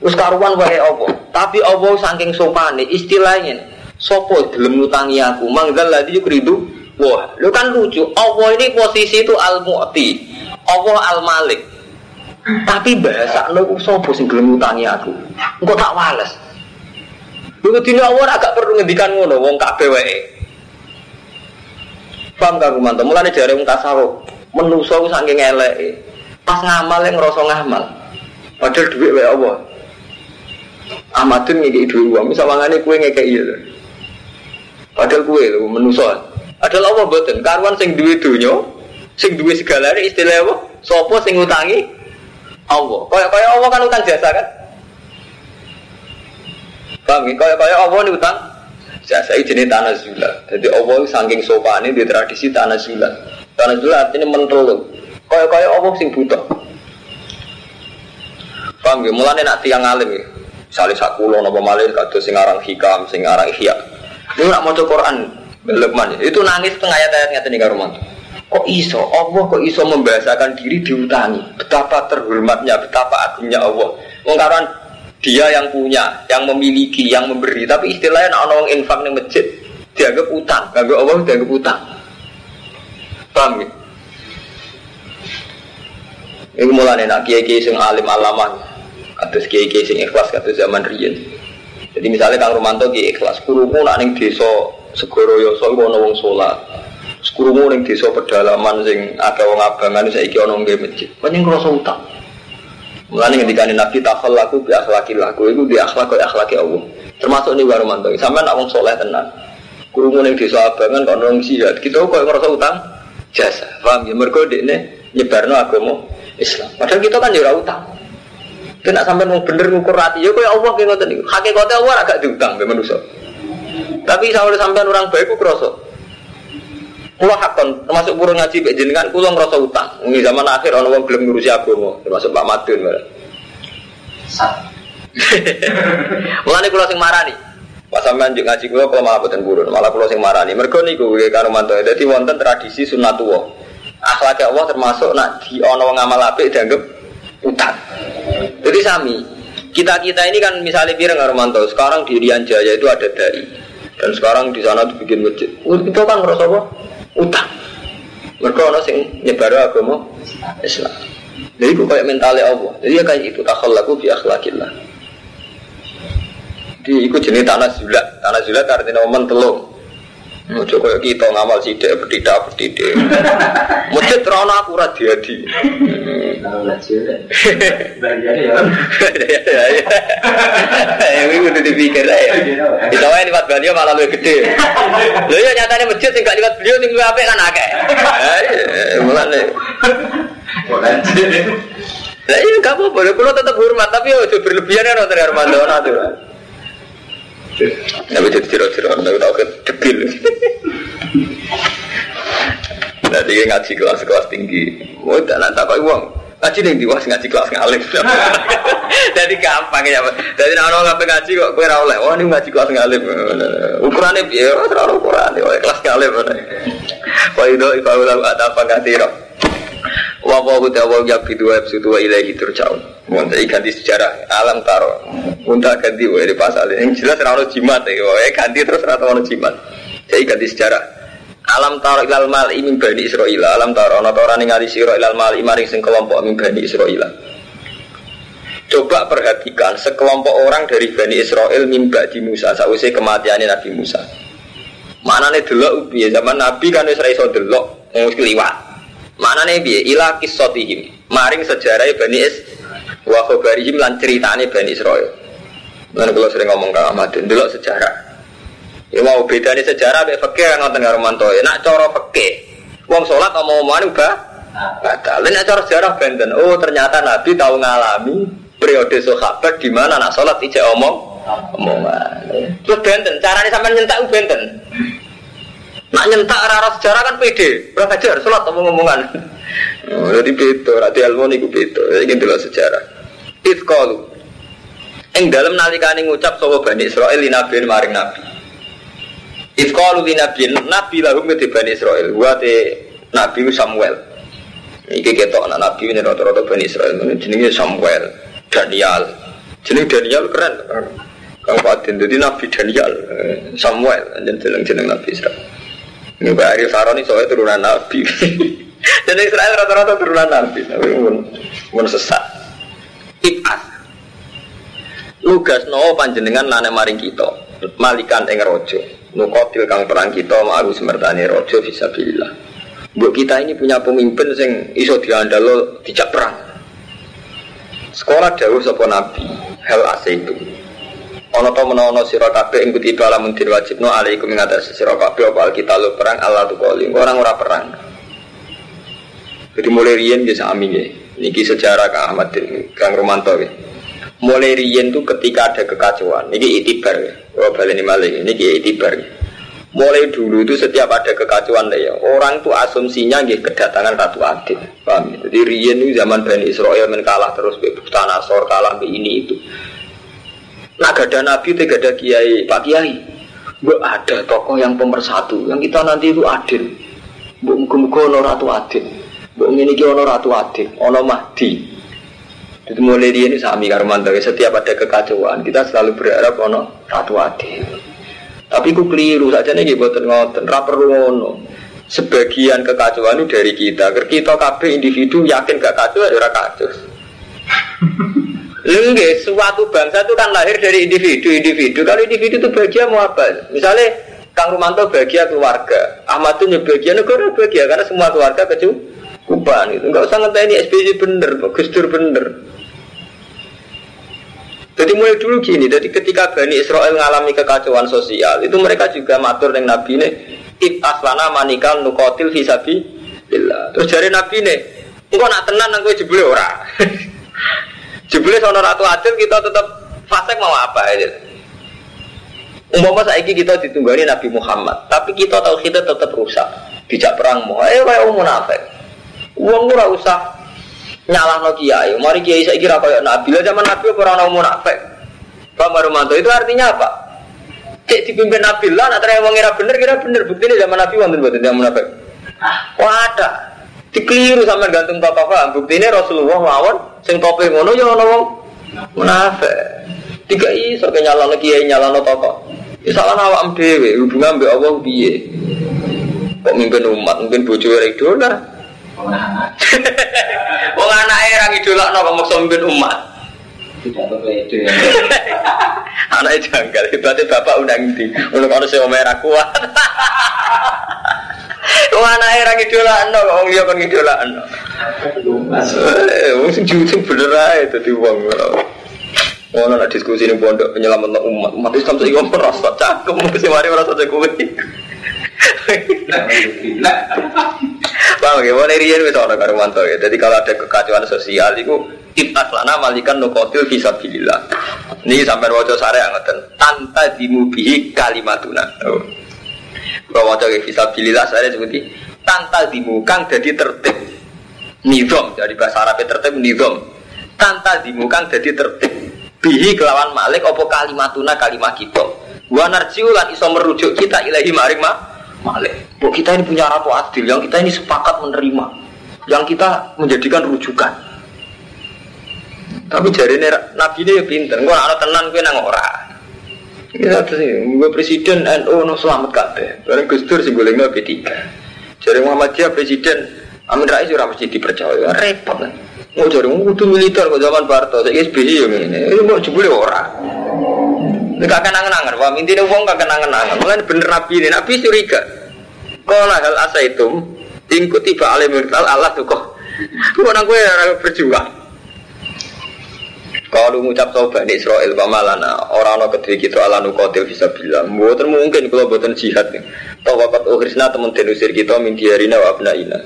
Wis karuan wae apa. Tapi Allah saking sopane? Istilahnya sopo gelem ngutangi aku? Manggal lagi yukridu? Wah lu kan lucu. Allah ini posisi itu al mu'ti Allah al malik tapi bahasa lu sopo sing gelem ngutangi aku? Engkau tak wales. Lu dini Allah agak perlu ngendikan ngono wong kabeh wae. Paham gak kumanto mulane jare wong tasawuf menuso saking eleke. Pas ngamal yang ngerasa ngamal. Padahal duit wae Allah Ahmadun ngekei misal wangane kue ngekei iya Padahal kue lho menuso. Padahal Allah boten karuan sing duwe donya, sing duwe segala istilah apa? Sopo sing ngutangi Allah. Kaya kaya Allah kan utang jasa kan? Paham ya? Kaya kaya Allah ini utang jasa itu jenis tanah zula. Jadi Allah saking sopane di tradisi tanah zula. Tanah zula artinya mentolong. Kaya kaya Allah sing butuh. Paham ya? Mulane nak tiang alim ya. Misalnya sakulo nopo malih kado sing aran hikam, sing aran ihya. Ini nak mau Quran, Lukman itu nangis tengah ayat-ayat ngata nih karuman. Kok iso? Allah kok iso membahasakan diri diutangi? Betapa terhormatnya, betapa agungnya Allah. Mengkaran dia yang punya, yang memiliki, yang memberi. Tapi istilahnya nak orang infak nih masjid dianggap utang, dianggap Allah dianggap utang. Paham? Ini mulai nak kiai-kiai sing alim alaman, atas kiai-kiai sing ikhlas kata zaman riyen. Jadi misalnya Kang Romanto ki ikhlas, kurumu nak ning desa Segoro Yoso iku ana wong salat. Kurumu ning desa pedalaman sing akeh wong abangan saiki ana nggih masjid. Pancen ngrasa utang. Mulane ngendikane Nabi takhallaku bi akhlaqil laku iku bi akhlaq kaya akhlaqi Allah. Termasuk nih Kang Romanto. Sampeyan nak wong saleh tenan. Kurumu ning desa abangan kok nang jihad. Kita kok ngrasa utang jasa. Paham ya? Mergo dekne nyebarno agama Islam. Padahal kita kan ya utang. Kena sampai mau bener ngukur hati, ya kaya Allah kayak ngoten niku. Hakikate Allah agak diutang be manusia. Tapi saya sampai orang baik ku kroso. Kulo hakon termasuk burung ngaji mbek jenengan kulo ngrasa utang. Ini zaman akhir ana wong gelem ngurusi agama, termasuk Pak Madun. Mulane kulo sing marani. Pas sampean njuk ngaji kulo kula malah boten burun, malah kulo sing marani. Mergo niku nggih karo mantu. Dadi wonten tradisi sunnatullah. Akhlak Allah termasuk nak di ana wong amal apik dianggap utang. Jadi sami, kita kita ini kan misalnya pirang Armanto, sekarang di Rian Jaya itu ada dari, dan sekarang di sana dibikin masjid. Itu kan ngerasa apa? Utang. Mereka orang sing nyebar agama Islam. Jadi itu kayak mentalnya Allah. Jadi ya kayak itu takhallaku bi akhlakillah. Di ikut jenis tanah zulat. Tanah zulat artinya momen telung. Ojo koyo kita ngamal sidik petidak petidik. Masjid rono akurat diadi. Ya ini udah dipikir ya. Kita wae liwat beliau malah lebih gede. Lho ya nyatanya masjid sing gak liwat beliau sing luwih apik kan akeh. Mulane. Lah iya gak apa-apa, kalau tetap hormat tapi ojo berlebihan ya nonton Armando tuh. Tapi jadi tiro-tiro, tapi tau debil. Nanti ngaji kelas-kelas tinggi. Oh, tak nak tak uang. Ngaji nih di ngaji kelas ngalim. Jadi gampang ya. Jadi orang ngapain ngaji kok kue rawleh. Oh ini ngaji kelas ngalim. Ukurannya biar terlalu ukuran. Oh kelas ngalim. Wah itu ada apa nggak tiro. Wa wa wa wa ya bidu wa bidu wa ilaihi turja'un. Mun sejarah alam taro. Unta ganti di pasal yang jelas ora jimat ya. Wae ganti terus ora ono jimat. Jadi ganti sejarah. Alam taro ilal mal min bani Israil. Alam taro ana ora ningali sira ilal mal maring sing kelompok min bani Israil. Coba perhatikan sekelompok orang dari Bani Israel mimba di Musa sausai kematiannya Nabi Musa. Mana nih delok piye zaman Nabi kan wis ra iso delok wis kliwat. Mana nih biye ila kisotihim maring sejarah Bani Is wa khobarihim lan ceritane Bani Israel. Lan kalau sering ngomong ke Ahmad, delok sejarah. Ya mau bedane sejarah mek fikih ngoten karo manto. Nak cara fikih wong salat omong-omongan ubah batal. Nek cara sejarah benten. Oh ternyata Nabi tahu ngalami periode sahabat di mana nak sholat ijek omong omongan. Terus benten, caranya sampai nyentak benten. Nak nyentak arah sejarah kan pede, berang ajar, sholat ngomong ngomongan. Oh, jadi beda, rati ilmu niku beda. Ini dulu sejarah. Itqalu. Ing dalam nalikane ngucap sapa Bani Israil li nabi maring nabi. Itqalu li nabi nabi lahum ke Bani Israil. Wa te nabi Samuel. Iki ketok anak nabi ini rata-rata Bani Israil. Jenenge Samuel, Daniel. Jeneng Daniel keren. Kang Fatin, jadi Nabi Daniel, Samuel, dan jeneng-jeneng Nabi Israel. Ini Pak Arif Saroni soalnya turunan Nabi. Dan Israel rata-rata turunan Nabi, tapi pun pun sesat. Ibas. Lugas no panjenengan lane maring kita, malikan ing rojo. Nukotil kang perang kita ma'aru semertani rojo visabilillah. Buat kita ini punya pemimpin sing iso diandalo dijak perang. Sekolah jauh sapa nabi, hal ase itu. Ono to menawa sira kabeh ing kutiba lamun din wajibno alaikum ing atas sira kabeh apa perang Allah tu kali. Orang ora perang. Jadi mulai riyen ya sami ya. Niki sejarah Kang Ahmad Kang Romanto ya. Mulai riyen tuh ketika ada kekacauan. Niki itibar ya. Oh baleni malih. Niki itibar ya. Mulai dulu itu setiap ada kekacauan ya, orang tuh asumsinya nggih kedatangan Ratu Adil. Paham ya? Jadi riyen itu zaman Bani Israel men kalah terus be Nasor kalah be ini itu. Nah gak ada nabi, tidak ada kiai, pak kiai. Bu ada tokoh yang pemersatu, yang kita nanti itu adil. Bu muga ono ratu adil. Bu ini ono ratu adil, ono mahdi. Itu mulai dia ini sami karumanto. Setiap ada kekacauan, kita selalu berharap ono ratu adil. Tapi ku keliru saja nih buat ngoten, rapper ngono. Sebagian kekacauan itu dari kita. Ker kita kabeh individu yakin gak kacau, ya ora kacau. Lengge, suatu bangsa itu kan lahir dari individu-individu. Kalau individu itu bahagia mau apa? Misalnya Kang Rumanto bahagia keluarga, Ahmad itu bahagia negara bahagia karena semua keluarga kecukupan itu. Enggak usah ini SBY bener, Gus Dur bener. Jadi mulai dulu gini, jadi ketika Bani Israel mengalami kekacauan sosial, itu mereka juga matur dengan Nabi ini, It aslana manikal nukotil hisabi Terus dari Nabi ini, engkau nak tenan, engkau jebule ora. Jebule sono ratu adil kita tetap fasik mau apa aja. Umpama saiki kita ditunggani Nabi Muhammad, tapi kita tahu kita tetap rusak. Dijak perang mau, eh kayak munafik. Uang ora usah nyalah no kiai. Mari kiai saya kira kayak Nabi. Lah zaman Nabi orang mau munafik. Pak Marumanto itu artinya apa? Cek dipimpin Nabi lah, nak terang ngira bener, kira bener. Bukti ini zaman Nabi wonten buat tidak munafik. Wah ada. Dikeliru sama gantung tokoh paham. Bukti ini Rasulullah lawan sing tope ngono ya ono wong munafik. Tiga iso ke nyalano kiai nyalano tokoh. Ya salah awak dhewe hubungan mbek Allah piye? Kok mimpin umat, mungkin bojo rek idola. Wong anake ra ngidolakno kok maksa mimpin umat. Tidak berbeda. Anaknya janggal, hebatnya bapak undang di, untuk harus yang merah kuat. Wong anake ra ngidolakno kok wong liya kon ngidolakno. Eh, wong sing jujur bener ae dadi wong. Ono nak diskusi ning pondok penyelamat umat. Umat Islam saiki wong merasa cangkem mesti mari merasa jago Paham ya, mulai riyen wis ana karo mantu ya. Jadi kalau ada kekacauan sosial itu kita lana malikan nukotil fisabilillah. Ini sampai wajah sare ngoten. Tanta dimubihi kalimatuna. Oh. Kalau wajah fisabilillah saya seperti tanta dimukang jadi tertib. Nizam dari bahasa Arab tertib nizam. Tanta dimukang jadi tertib. Bihi kelawan malik opo kalimatuna kalimat kita. Wa narjiu lan iso merujuk kita ilahi maring ma malik. Bu kita ini punya ratu adil yang kita ini sepakat menerima. Yang kita menjadikan rujukan. Tapi jari nabi ini ya pinter. Gue anak tenan gue nang ora. Ini satu sih. Gue presiden NU no selamat kabeh. Barang Gus Dur gue lagi B3. Jari Muhammadiyah presiden Amin Rais ora mesti dipercaya. Repot kan. Mau mau kudu militer kok zaman Barto. Saya SBY yang ini. Ini mau jebule ora. Ini kakek nangan-nangan. Wah intinya uang kakek nangan-nangan. Mulai bener Nabi ini. Nabi curiga. Kalau hal asa itu. Ingkut tiba alim Allah tuh kok. Nang gue berjuang. Kalau ngucap tau Bani Israel pamalana orang no kediri kita ala nukotil bisa bilang Buatan mungkin kalau buatan jihad nih Tau wakat uhrisna temen tenusir kita min diarina wa abnaina.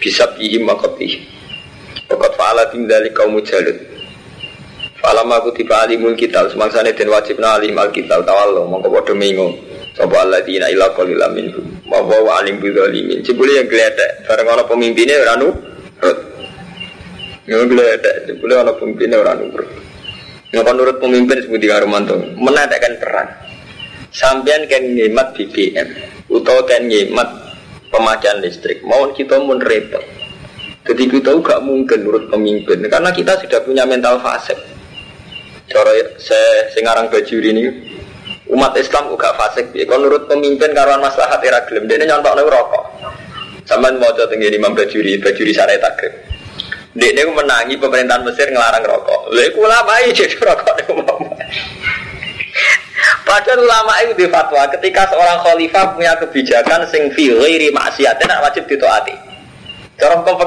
Bisa bihim makotih Wakat fa'ala tinggali kaum mujalud Falam aku tiba alimul kital. Semangsanya dan wajibna alim al kital. Tawallo mongko bodoh mingung Sopo Allah dina ila qalilam minhum Wa alim bidzalimin. Jebule yang gledek bareng ana pemimpinnya ora nurut. Ya gledek jebule ana pemimpinnya ora nurut. Nggak nurut pemimpin seperti Karumanto menadakan perang. Sampean kan ngemat BBM atau kan ngemat pemakaian listrik. Mau kita mun repot. Jadi kita gak mungkin nurut pemimpin karena kita sudah punya mental fase. Cara saya sengarang baju ini umat Islam juga fasik. Kalau nurut pemimpin karuan maslahat era gelem, dia nyontok rokok. Sama mau coba tinggi Imam Bajuri, Bajuri syariat takrib. Dia dia menangi pemerintahan Mesir ngelarang rokok. Lalu aku ulama jadi rokok mau. Padahal ulama itu di fatwa ketika seorang khalifah punya kebijakan sing fi ghairi maksiat tidak wajib ditaati. Cara hukum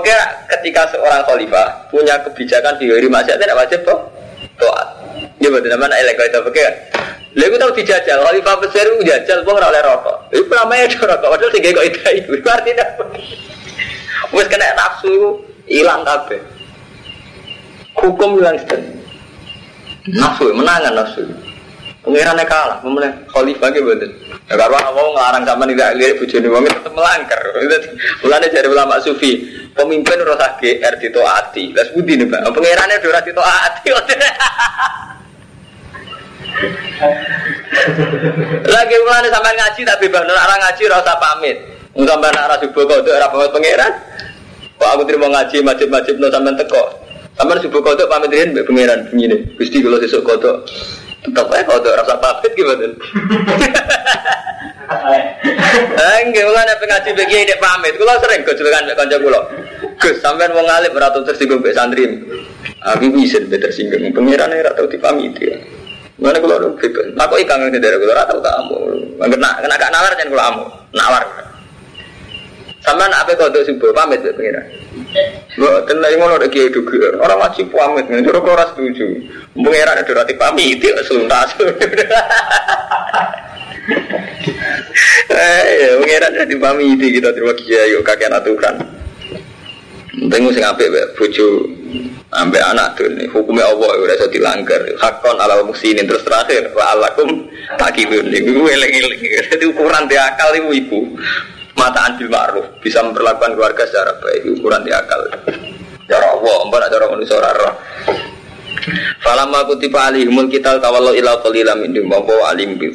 ketika seorang khalifah punya kebijakan fi ghairi maksiat tidak wajib toh taat. Ya betul namanya elek itu fikir. Lalu tahu dijajal, khalifah besar itu jajal, pun oleh rokok. Itu namanya rokok, padahal tiga kok itu itu. Artinya? Wes kena nafsu hilang kabeh. Hukum hilang sedang. Nafsu menangan nafsu. Pengirannya kalah, memulai khalifah gitu betul. Ya karena mau ngelarang sama tidak lihat bujuni wong tetap melanggar. Mulanya jadi ulama sufi, pemimpin rasa GR ditoati. Las budi nih pak, pengirannya udah ditoati. Lagi mulane sampai ngaji tak bebas orang ngaji rasa pamit. Sampai nak rasa subuh kau ora pamit pangeran. Kok aku terima ngaji majib-majib no sampai teko. Sampai subuh kau pamit riyen mbek pangeran begini. Gusti kalau sesuk kodok tetap aja kodok rasa pamit gimana? Enggak, mulane pengaji bagi dek pamit. Kulo sering gojlokan mbek kanca kulo. Gus, sampean wong alim ora tau tersinggung mbek santri. Aku bisa tersinggung. Pangeran ora tau dipamiti. Mana kalau ada bebas, aku ikan ngerti dari kalau rata kamu, kena kena gak nalar jangan kalau kamu nawar. Sama nak apa kau tuh pamit ya pengira. Lo tenang ngono ada kiai juga, orang wajib pamit, nih kau ras setuju. Pengira ada rati pamit, itu suntas. Eh, pengira ada pamit kita terima kiai, yuk kakek aturan. Tengok sing apik bojo Sampai anak tuh nih hukumnya Allah udah bisa dilanggar. Hakon ala musinin terus terakhir wa takibun. Ibu eleng eleng. Jadi ukuran di akal ibu ibu mata anjil ma'ruf bisa memperlakukan keluarga secara baik ukuran di akal. Cara Allah, empat cara manusia roh. Falamma kutiba alihimul kita tawallu ila qalila min dimbawa alim bi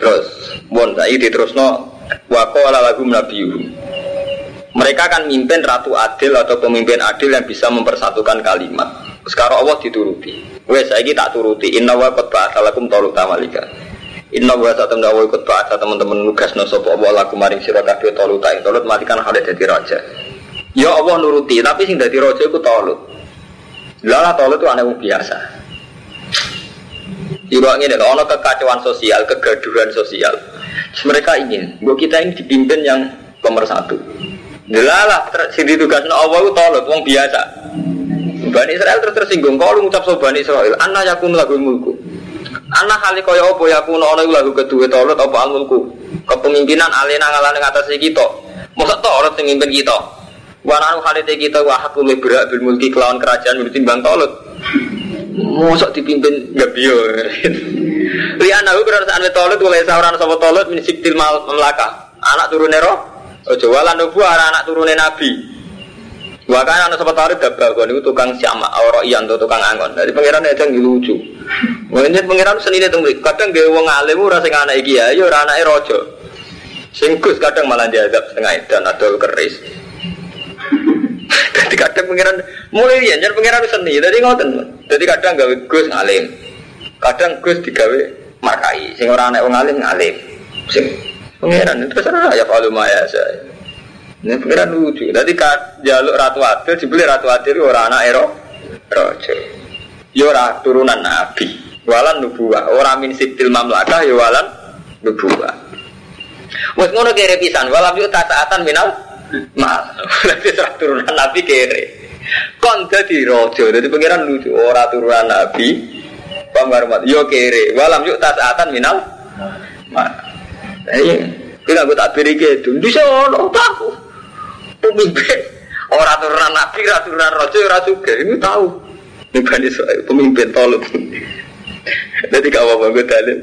Terus, bon saiki diterusno wa qala lahum nabiyuhum mereka akan mimpin ratu adil atau pemimpin adil yang bisa mempersatukan kalimat. Sekarang Allah dituruti. Wes saya tak turuti. Inna wa qad ba'atsalakum taluta malika. Inna wa satam dawa ikut ba'atsa teman-teman nugas no sapa Allah lakum maring sira kabeh taluta ing talut matikan hal dadi raja. Ya Allah nuruti, tapi sing dadi raja iku talut. Lala talut itu aneh biasa. Ibu ini ada ono kekacauan sosial, kegaduhan sosial. Mereka ingin, bahwa kita ini dipimpin yang pemersatu. Delalah sing ditugasno Allah itu tolong wong biasa. Bani Israel terus tersinggung kalau ngucap so Bani Israel, anna yakun lagu mulku. Anak kali kaya apa yakun ana lagu kedua tolot apa al mulku. Kepemimpinan alena ngalane ngatasi kita. Masa tolot sing mimpin kita. Wa nanu halite kita wa hakul berak bil mulki kelawan kerajaan timbang tolot. Mosok dipimpin gak biyo. Aku berarti ane tolot oleh sauran sapa tolot min sibtil melaka. Anak turun roh Ojo walan nubu anak turunnya nabi. Bahkan anak sempat tarik dabal itu tukang siama, orang iyan tuh tukang angon. Dari pangeran nggak lucu. Mungkin pangeran seni itu kadang gak wong alim ora sing anak iki ya, yo ora anake raja. Sing kadang malah diadab setengah dan adol keris. Jadi kadang pangeran mulai ya, jadi pangeran seni. Jadi ngoten. Jadi kadang gawe Gus ngalim. Kadang Gus digawe markai. Sing ora anak wong alim ngalim. Sing Pangeran itu terserah ya kalau maya saya. Ini pangeran lucu. Jadi jaluk ratu adil dibeli ratu adil orang anak ero rojo. Ya ora turunan nabi. Walan nubuah. Orang min sibil mamlakah ya walan nubuah. Wes ngono kere pisan. Walam yuk tasaatan minal mal. Berarti serah turunan nabi kere. Kon jadi rojo. Jadi pangeran lucu. Orang turunan nabi. Pambarmat. Yo kere. Walam yuk tasaatan minal mal. Iya, kita gue tak beri gitu. Di sana tahu pemimpin orang turunan nabi, orang turunan raja, orang juga ini tahu. Ini bani pemimpin tolong. Jadi kau apa gue dalil?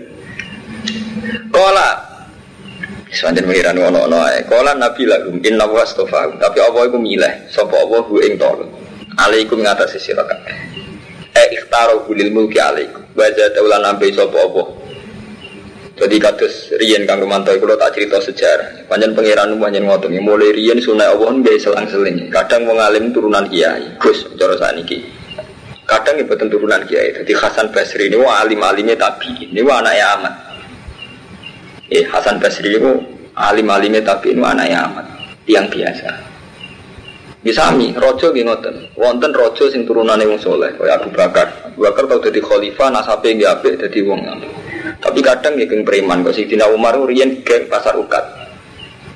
Kola Sepanjang pengiran ono ono ae. Kala Nabi lagu inna wa astafa. Tapi apa iku milih? Sapa apa hu ing tolong. Alaikum ngatasi sira kabeh. E ikhtaro lil mulki alaikum. Baca taulan nambe sapa apa. Jadi kados riyen Kang Romanto kula tak cerita sejarah. Panjen pangeran panjen ngoten mulai riyen sunai Allah nggih selang-seling. Kadang wong alim turunan kiai. Gus cara saniki. Kadang ibu turunan kiai. Jadi Hasan Basri ini wah alim-alimnya tabi. Ini wah anaknya amat. Eh Hasan Basri itu alim-alimnya tapi itu anaknya amat. Tiang biasa. Misami, rojo nggih ngoten. Wonten rojo sing turunane wong soleh, kaya Abu Bakar. Abu Bakar tau dadi khalifah, nasabe nggih apik dadi wong Tapi kadang nggih geng preman, kok Sidina Umar riyen geng pasar ukat.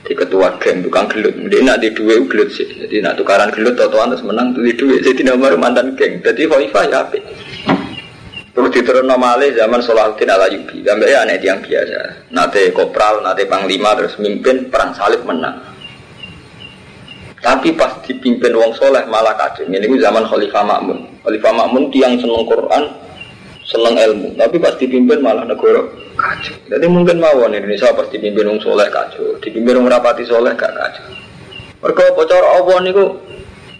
Di ketua geng tukang gelut. Dia nak di dua gelut sih. Jadi nak tukaran gelut tau terus menang di dua. Sidina Umar mantan geng. Jadi khalifah ya apik. Terus diterus nomale zaman Salahuddin ala Yubi. Gambar ya aneh yang biasa. Nate kopral, nate panglima, terus mimpin perang salib menang. Tapi pas dipimpin wong soleh malah kacau. Ini zaman Khalifah Makmun. Khalifah Makmun tiang seneng Quran, seneng ilmu. Tapi pas dipimpin malah negara kacau. Jadi mungkin mawon Indonesia pas dipimpin wong soleh kacau. Dipimpin wong rapati soleh gak kacau. Mereka bocor Allah gue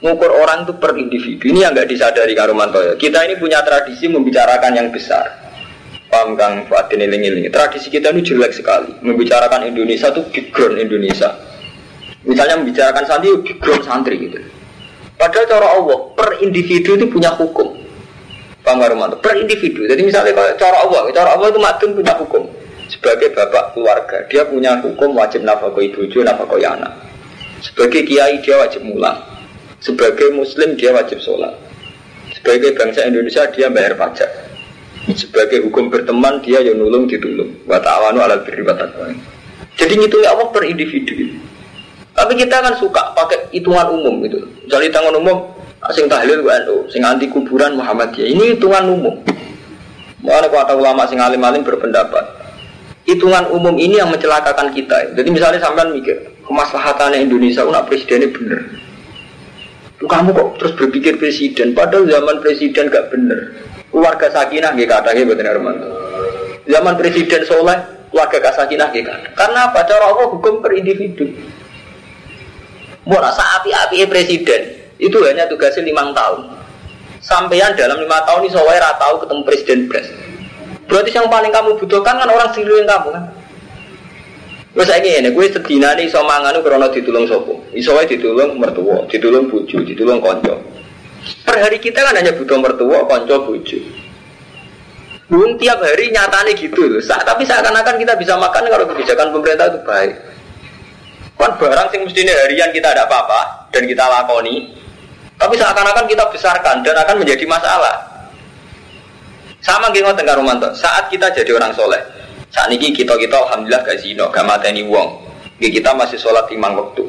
ngukur orang itu per individu. Ini yang nggak disadari Karumanto ya. Kita ini punya tradisi membicarakan yang besar. Paham Kang Fadin iling Tradisi kita ini jelek sekali. Membicarakan Indonesia itu background Indonesia Misalnya membicarakan santri, background santri gitu. Padahal cara Allah, per individu itu punya hukum. Paham Romanto? Per individu. Jadi misalnya kalau cara Allah, cara Allah itu matun punya hukum. Sebagai bapak keluarga, dia punya hukum wajib nafkah ibu nafkah anak. Sebagai kiai dia wajib mulang. Sebagai muslim dia wajib sholat. Sebagai bangsa Indonesia dia bayar pajak. Sebagai hukum berteman dia yang nulung ditulung. Wa ta'awanu ala birri Jadi itu ya Allah per individu. Tapi kita kan suka pakai hitungan umum gitu. Jadi hitungan umum sing tahlil NU, sing anti kuburan Muhammadiyah. Ini hitungan umum. Mana kata ulama sing alim-alim berpendapat hitungan umum ini yang mencelakakan kita. Jadi misalnya sampean mikir kemaslahatannya Indonesia, nak presidennya bener. Kamu kok terus berpikir presiden, padahal zaman presiden gak bener. Keluarga sakinah gak katanya betul Arman. Zaman presiden soleh, keluarga sakinah gak Karena apa? Cara Allah hukum per individu. Mau rasa api-api presiden itu hanya tugasnya lima tahun. Sampaian dalam lima tahun ini saya tahu ketemu presiden pres. Berarti yang paling kamu butuhkan kan orang sekeliling kamu kan. Gue saya ini, gue sedina nih so mangan krono ditulung sopo. Iso ditulung mertua, ditulung buju, ditulung konco. Per hari kita kan hanya butuh mertua, konco, buju. Belum tiap hari nyatanya gitu loh. Tapi seakan-akan kita bisa makan kalau kebijakan pemerintah itu baik. Kan barang sing mestinya harian kita ada apa-apa dan kita lakoni, tapi seakan-akan kita besarkan dan akan menjadi masalah. Sama geng ngoten karo Saat kita jadi orang soleh, saat ini kita kita alhamdulillah gak zino, gak mateni wong. Kita masih sholat lima waktu.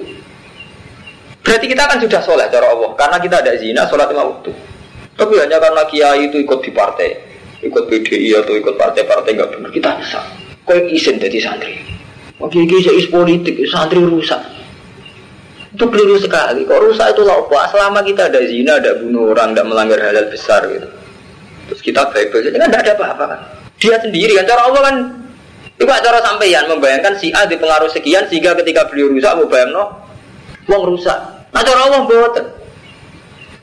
Berarti kita kan sudah sholat cara Allah, karena kita ada zina sholat lima waktu. Tapi hanya karena kiai itu ikut di partai, ikut PDI atau ikut partai-partai nggak benar, kita bisa. Kau izin jadi santri. Oke, is politik, santri rusak. Itu keliru sekali. Kok rusak itu apa? Selama kita ada zina, ada bunuh orang, tidak melanggar halal besar gitu. Terus kita baik-baik saja kan tidak ada apa-apa kan. Dia sendiri kan cara Allah kan itu cara sampeyan membayangkan si A dipengaruhi sekian sehingga ketika beliau rusak mau bayang no, uang rusak. Nah cara Allah buat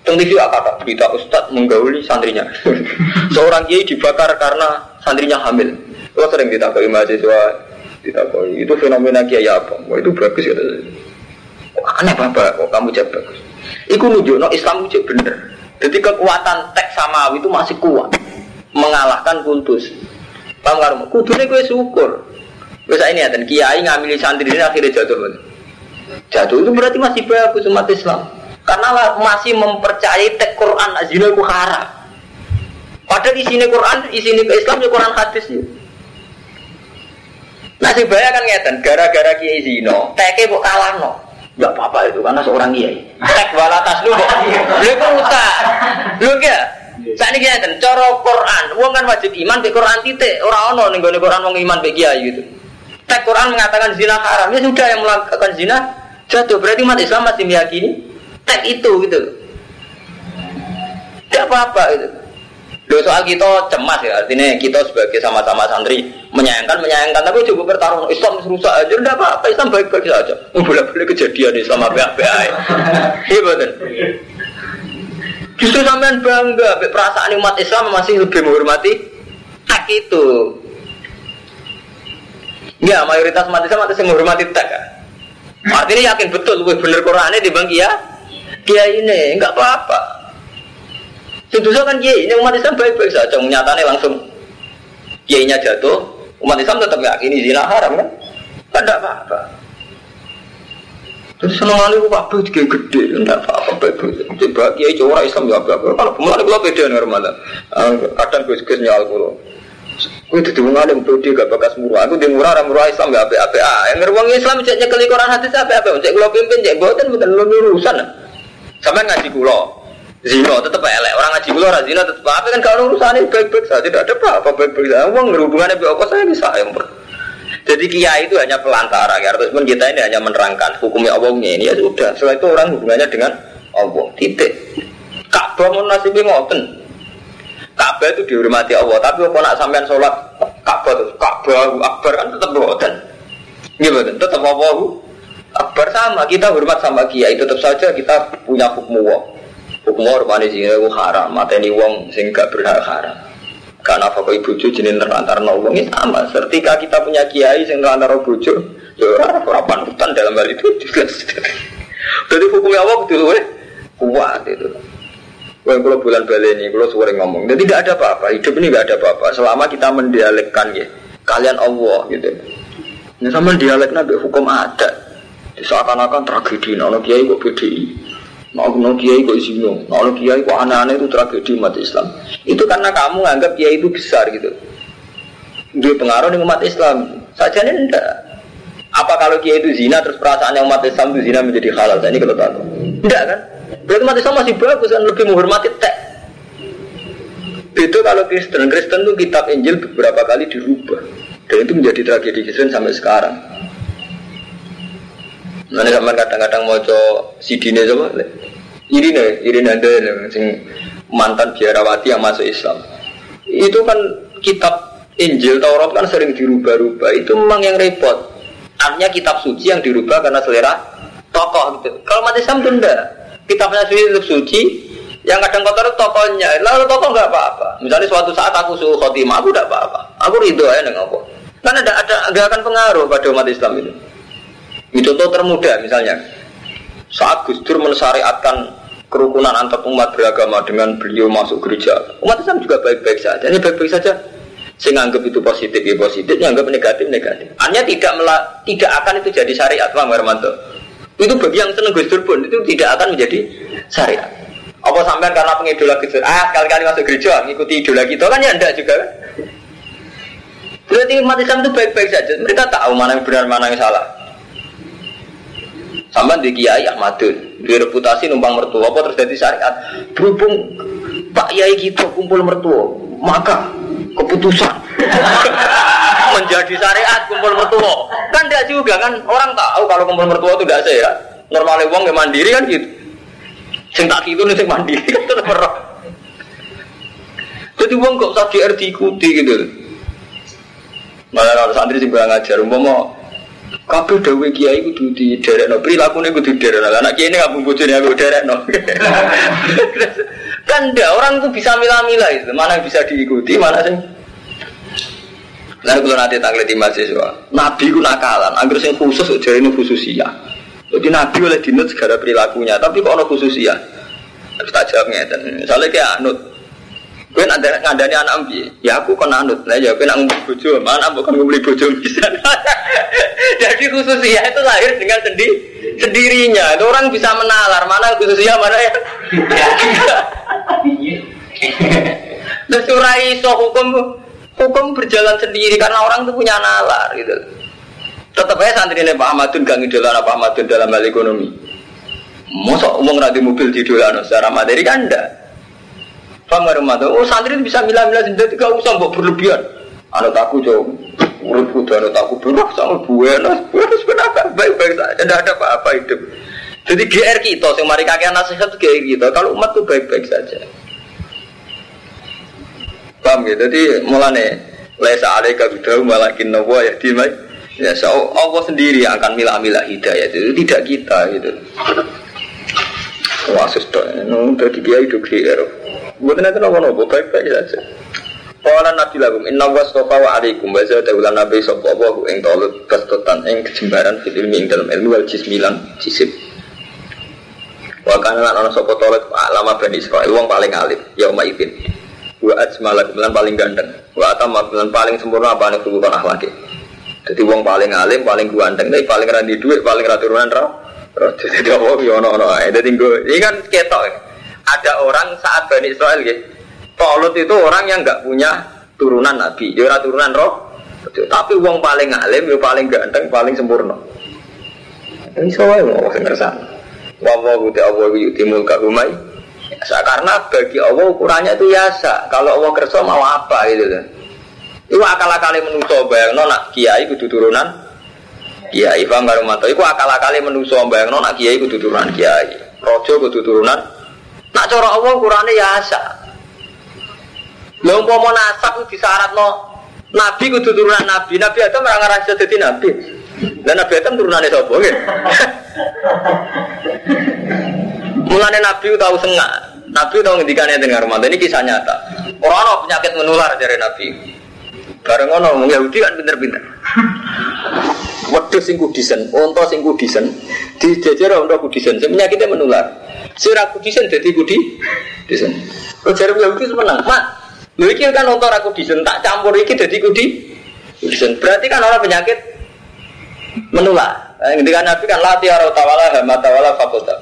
Teng TV kata berita Ustadz menggauli santrinya. Seorang kiai dibakar karena santrinya hamil. Lo sering ditakoi mahasiswa ditakoi itu fenomena kiai apa wah itu bagus ya aneh bapak kok kamu cek bagus? Itu nunjuk no Islam itu bener. Jadi kekuatan teks samawi itu masih kuat. Mengalahkan kultus paham kamu kudunya gue syukur. Biasa ini ya, dan kiai ngambil santri ini akhirnya jatuh Jatuh itu berarti masih bagus umat Islam. Karena masih mempercayai teks Quran. Azina itu haram. Padahal di sini Quran, di sini ke Islam, ya Quran hadis ya. Nah si bayar kan ngeten, gara-gara kiai zino, teke kok kalah no. Gak apa-apa itu karena seorang kiai. Tek balatas lu kok. Lu kok rusak. Lu enggak? Saat ini ngeten, coro Quran, uang kan wajib iman be Quran titik, orang ono nih Quran wong iman be kiai gitu. Tek Quran mengatakan zina haram, ya sudah yang melakukan zina jatuh. Berarti umat Islam masih meyakini tek itu gitu. Tidak apa-apa itu. Loh soal kita cemas ya, artinya kita sebagai sama-sama santri menyayangkan, menyayangkan, tapi coba bertarung Islam rusak aja, udah apa-apa, Islam baik-baik saja. Boleh-boleh kejadian Islam apa-apa Iya betul. Justru sampean bangga, perasaan umat Islam masih lebih menghormati tak itu. Ya, mayoritas umat Islam masih menghormati tak kan? Artinya yakin betul, lebih bener Qurannya di bang ya, kia ini, enggak apa-apa. Sedoso kan kiai, ini umat Islam baik-baik saja, nyatanya langsung kiainya jatuh, umat Islam tetap yakini zina haram kan? Kan tidak apa-apa. Terus seneng kali apa juga gede, tidak apa-apa baik-baik. Coba kiai cowok Islam ya apa-apa. Kalau pemulaan kalau beda nih Ramadan, kadang gus-gus nyal kulo. Gue jadi wong alim pede gak bakas murah. Aku di murah murah Islam gak apa-apa. Ah, yang ngeruang Islam cek nyekeli Quran hati apa-apa. Cek kulo pimpin cek boten boten urusan. Sampai ngaji kulo. Zino tetap elek. Orang ngaji kulo orang zino tetap apa kan kalau urusan ini baik-baik saja. Tidak ada apa-apa baik-baik saja. Uang hubungannya bi apa saya bisa yang ber jadi kiai itu hanya pelantara ya. Pun kita ini hanya menerangkan hukumnya Allahnya ini. Ya sudah setelah itu orang hubungannya dengan Allah. Titik. Ka'bah mau nasibnya ngoten. Ka'bah itu dihormati Allah. Tapi kalau nak sampean sholat Ka'bah itu Ka'bah Akbar kan tetap ngoten gimana tetap Allah Akbar sama. Kita hormat sama kiai. Tetap saja kita punya hukum Allah Hukum hormane sing itu haram, mateni wong sing gak berhak haram. Karena apa ibu cucu jenis terlantar wong ini sama. Ketika kita punya kiai sing terlantar bojo, ya ora panutan dalam hal itu jelas. Jadi hukumnya apa betul weh kuat itu. Wah, kalau bulan balik ini, kalau sore ngomong, jadi tidak ada apa-apa. Hidup ini tidak ada apa-apa. Selama kita mendialekkan ya, kalian Allah gitu. Ini sama dialeknya hukum ada. Seakan-akan tragedi, nono kiai kok BDI. Mau no kiai kok zino, mau no kiai kok aneh-aneh itu tragedi umat Islam. Itu karena kamu anggap kiai itu besar gitu. Dia pengaruh di umat Islam. Saja ini enggak. Apa kalau kiai itu zina terus perasaannya umat Islam itu zina menjadi halal? Nah, ini kalau tahu. Enggak kan? Berarti umat Islam masih bagus kan lebih menghormati tek. Itu kalau Kristen, Kristen itu kitab Injil beberapa kali dirubah. Dan itu menjadi tragedi Kristen sampai sekarang. Nanti sama kadang-kadang mau coba sidine. Ini nih, ini ada sing mantan biarawati yang masuk Islam. Itu kan kitab Injil Taurat kan sering dirubah-rubah. Itu memang yang repot. Artinya kitab suci yang dirubah karena selera tokoh gitu. Kalau mati Islam enggak. Kitabnya suci tetap suci, yang kadang kotor tokohnya. Lalu tokoh nggak apa-apa. Misalnya suatu saat aku suhu khotimah, aku tidak apa-apa. Aku ridho aja dengan apa. Karena ada, ada, ada akan pengaruh pada umat Islam itu. Itu contoh termudah misalnya. Saat Gus Dur mensyariatkan kerukunan antar umat beragama dengan beliau masuk gereja, umat Islam juga baik-baik saja. Ini baik-baik saja. Saya nganggap itu positif ya positif, nganggap negatif negatif. Hanya tidak mela, tidak akan itu jadi syariat, Bang Hermanto. Itu bagi yang seneng Gus Dur pun itu tidak akan menjadi syariat. Apa sampean karena pengidola Gus Dur, ah kali-kali masuk gereja, ngikuti idola kita kan ya enggak juga. Berarti umat Islam itu baik-baik saja. Mereka tahu mana yang benar, mana yang salah. Sama di Kiai Ahmadun, di reputasi numpang mertua, apa terjadi syariat. Berhubung Pak Kiai kita kumpul mertua, maka keputusan menjadi syariat kumpul mertua. Kan tidak juga kan orang tahu kalau kumpul mertua itu tidak sehat. Normalnya uang yang mandiri kan gitu. Sing tak itu nih sing mandiri kan tetap perok. Jadi uang kok usah diikuti gitu. Malah kalau santri sih ngajar, umpama Kabeh dawe kiai kudu di derekno, prilakune kudu derekno. Anak kiai ini ngabung bojone aku derekno. kan ndak orang itu bisa milah-milah itu, mana yang bisa diikuti, mana sih? Lalu kalau nanti tanggal di mahasiswa, Nabi ku nakalan, agar sing khusus jadi ini khususia. Jadi Nabi oleh dinut segala perilakunya, tapi kok ono khususia. Harus tak jawabnya, misalnya kayak anut, Gue nanti ngandani anak ambi, ya aku kan anut, nah ya gue nak ngumpul bojo, mana bukan ngumpul bojo bisa. Jadi khususnya itu lahir dengan sendi sendirinya. Itu orang bisa menalar mana khususnya mana ya. Nah surai so hukum hukum berjalan sendiri karena orang itu punya nalar gitu. Tetap aja santri ini Pak Ahmadun gak ngidolan Pak Ahmadun dalam hal ekonomi. Masa umum nanti mobil di secara materi kan enggak. Paham gak Oh santri bisa milah-milah sendiri, gak usah mbok berlebihan. Anak aku jauh, urut kuda anak aku berah sama buenas, buenas kenapa? Baik-baik saja, tidak ada apa-apa hidup. Jadi GR kita, yang mari kakek nasihat GR kita. Kalau umat tuh baik-baik saja. Paham gitu? Jadi mulane lesa alaika bidahu malakin nawa ya dimai. Ya so, Allah sendiri yang akan milah-milah hidayah itu tidak kita gitu. Wah suster, nu dari kiai itu kira. Bukan itu nopo-nopo baik-baik saja. Kala Nabi lagum inna wastofa wa alaikum wa zada ulan nabi sallallahu ing tolut kastotan ing kejembaran fil ilmi ing dalam ilmu wal jismilan jisim. Wa kana lan ana sapa alama bani Israil wong paling alim yauma idzin. Wa ajmala kemudian paling ganteng. Wa atama kemudian paling sempurna apa nih kebutuhan akhlaki. Jadi wong paling alim, paling ganteng, tapi paling randi duit, paling raturunan roh. Jadi apa yo ono ono ae. Dadi kan ketok. Ada orang saat Bani Israel gitu. Tolut itu orang yang nggak punya turunan nabi, dia turunan roh. Tapi wong paling alim, dia paling ganteng, paling sempurna. Ini soalnya mau sing kersane. Wa wa guti Allah yutimul ka umai. Ya, karena bagi Allah ukurannya itu biasa. Kalau Allah kerja mau apa gitu kan. Itu akal-akali menuso bayang nak kiai kudu turunan kiai paham karo mata. Iku akal-akali menuso bayang nak kiai kudu turunan kiai. Rojo kudu turunan. Nak cara Allah ukurannya biasa. Lha umpama nasab disyaratno nabi kudu turunan nabi. Nabi Adam ora ngarang iso dadi nabi. Dan Nabi Adam turunane sapa nggih? Mulane nabi tahu sengak. Nabi tahu ngendikane dengan rumah ini kisah nyata. Orang ana penyakit menular dari nabi. Bareng ngono wong Yahudi kan pinter-pinter. Wedhus sing kudisen, unta sing kudisen, dijejer unta kudisen, sing penyakitnya menular. Sira kudisen dadi kudi disen. Kok jare Yahudi menang, Mat. Lho iki kan unta ra kudisen, tak campur iki dadi kudi kudisen. Berarti kan orang penyakit menular. Ketika Nabi kan latih arah tawala hama tawala fakota.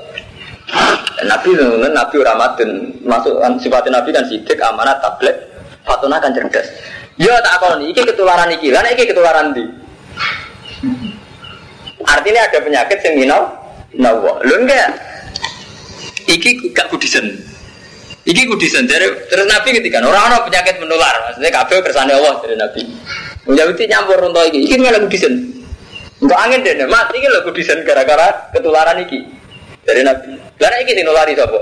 Nabi nungun Nabi Ramadan masuk sifatnya Nabi kan sidik amanat tablet fatuna kan cerdas. Ya tak nih, iki ketularan iki, lan iki ketularan di. Artinya ada penyakit yang minal, nawa. Lu enggak? Iki gak kudisen. Iki kudisen dari terus Nabi ketika orang orang penyakit menular, maksudnya kabel kersane Allah dari Nabi. Yahudi nyampur untuk iki, iki malah kudisen. Untuk angin deh, mat iki lo kudisen gara-gara ketularan iki dari Nabi. Lalu iki sinulari sapa?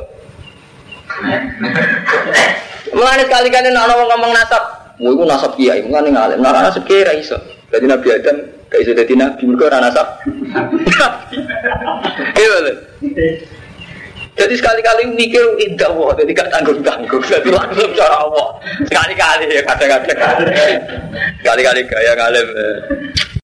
Mulane sekali-kali nek ana wong ngomong nasab, mau iku nasab kiai, mulane ngalim. Nek nasab kiai ra iso. Dadi Nabi Adam iso dadi nabi, mergo ora nasab. Iya. Jadi sekali-kali mikir indah wah, jadi gak tanggung-tanggung. Jadi langsung cara Allah. Sekali-kali ya kadang-kadang. Sekali-kali gaya ngalim.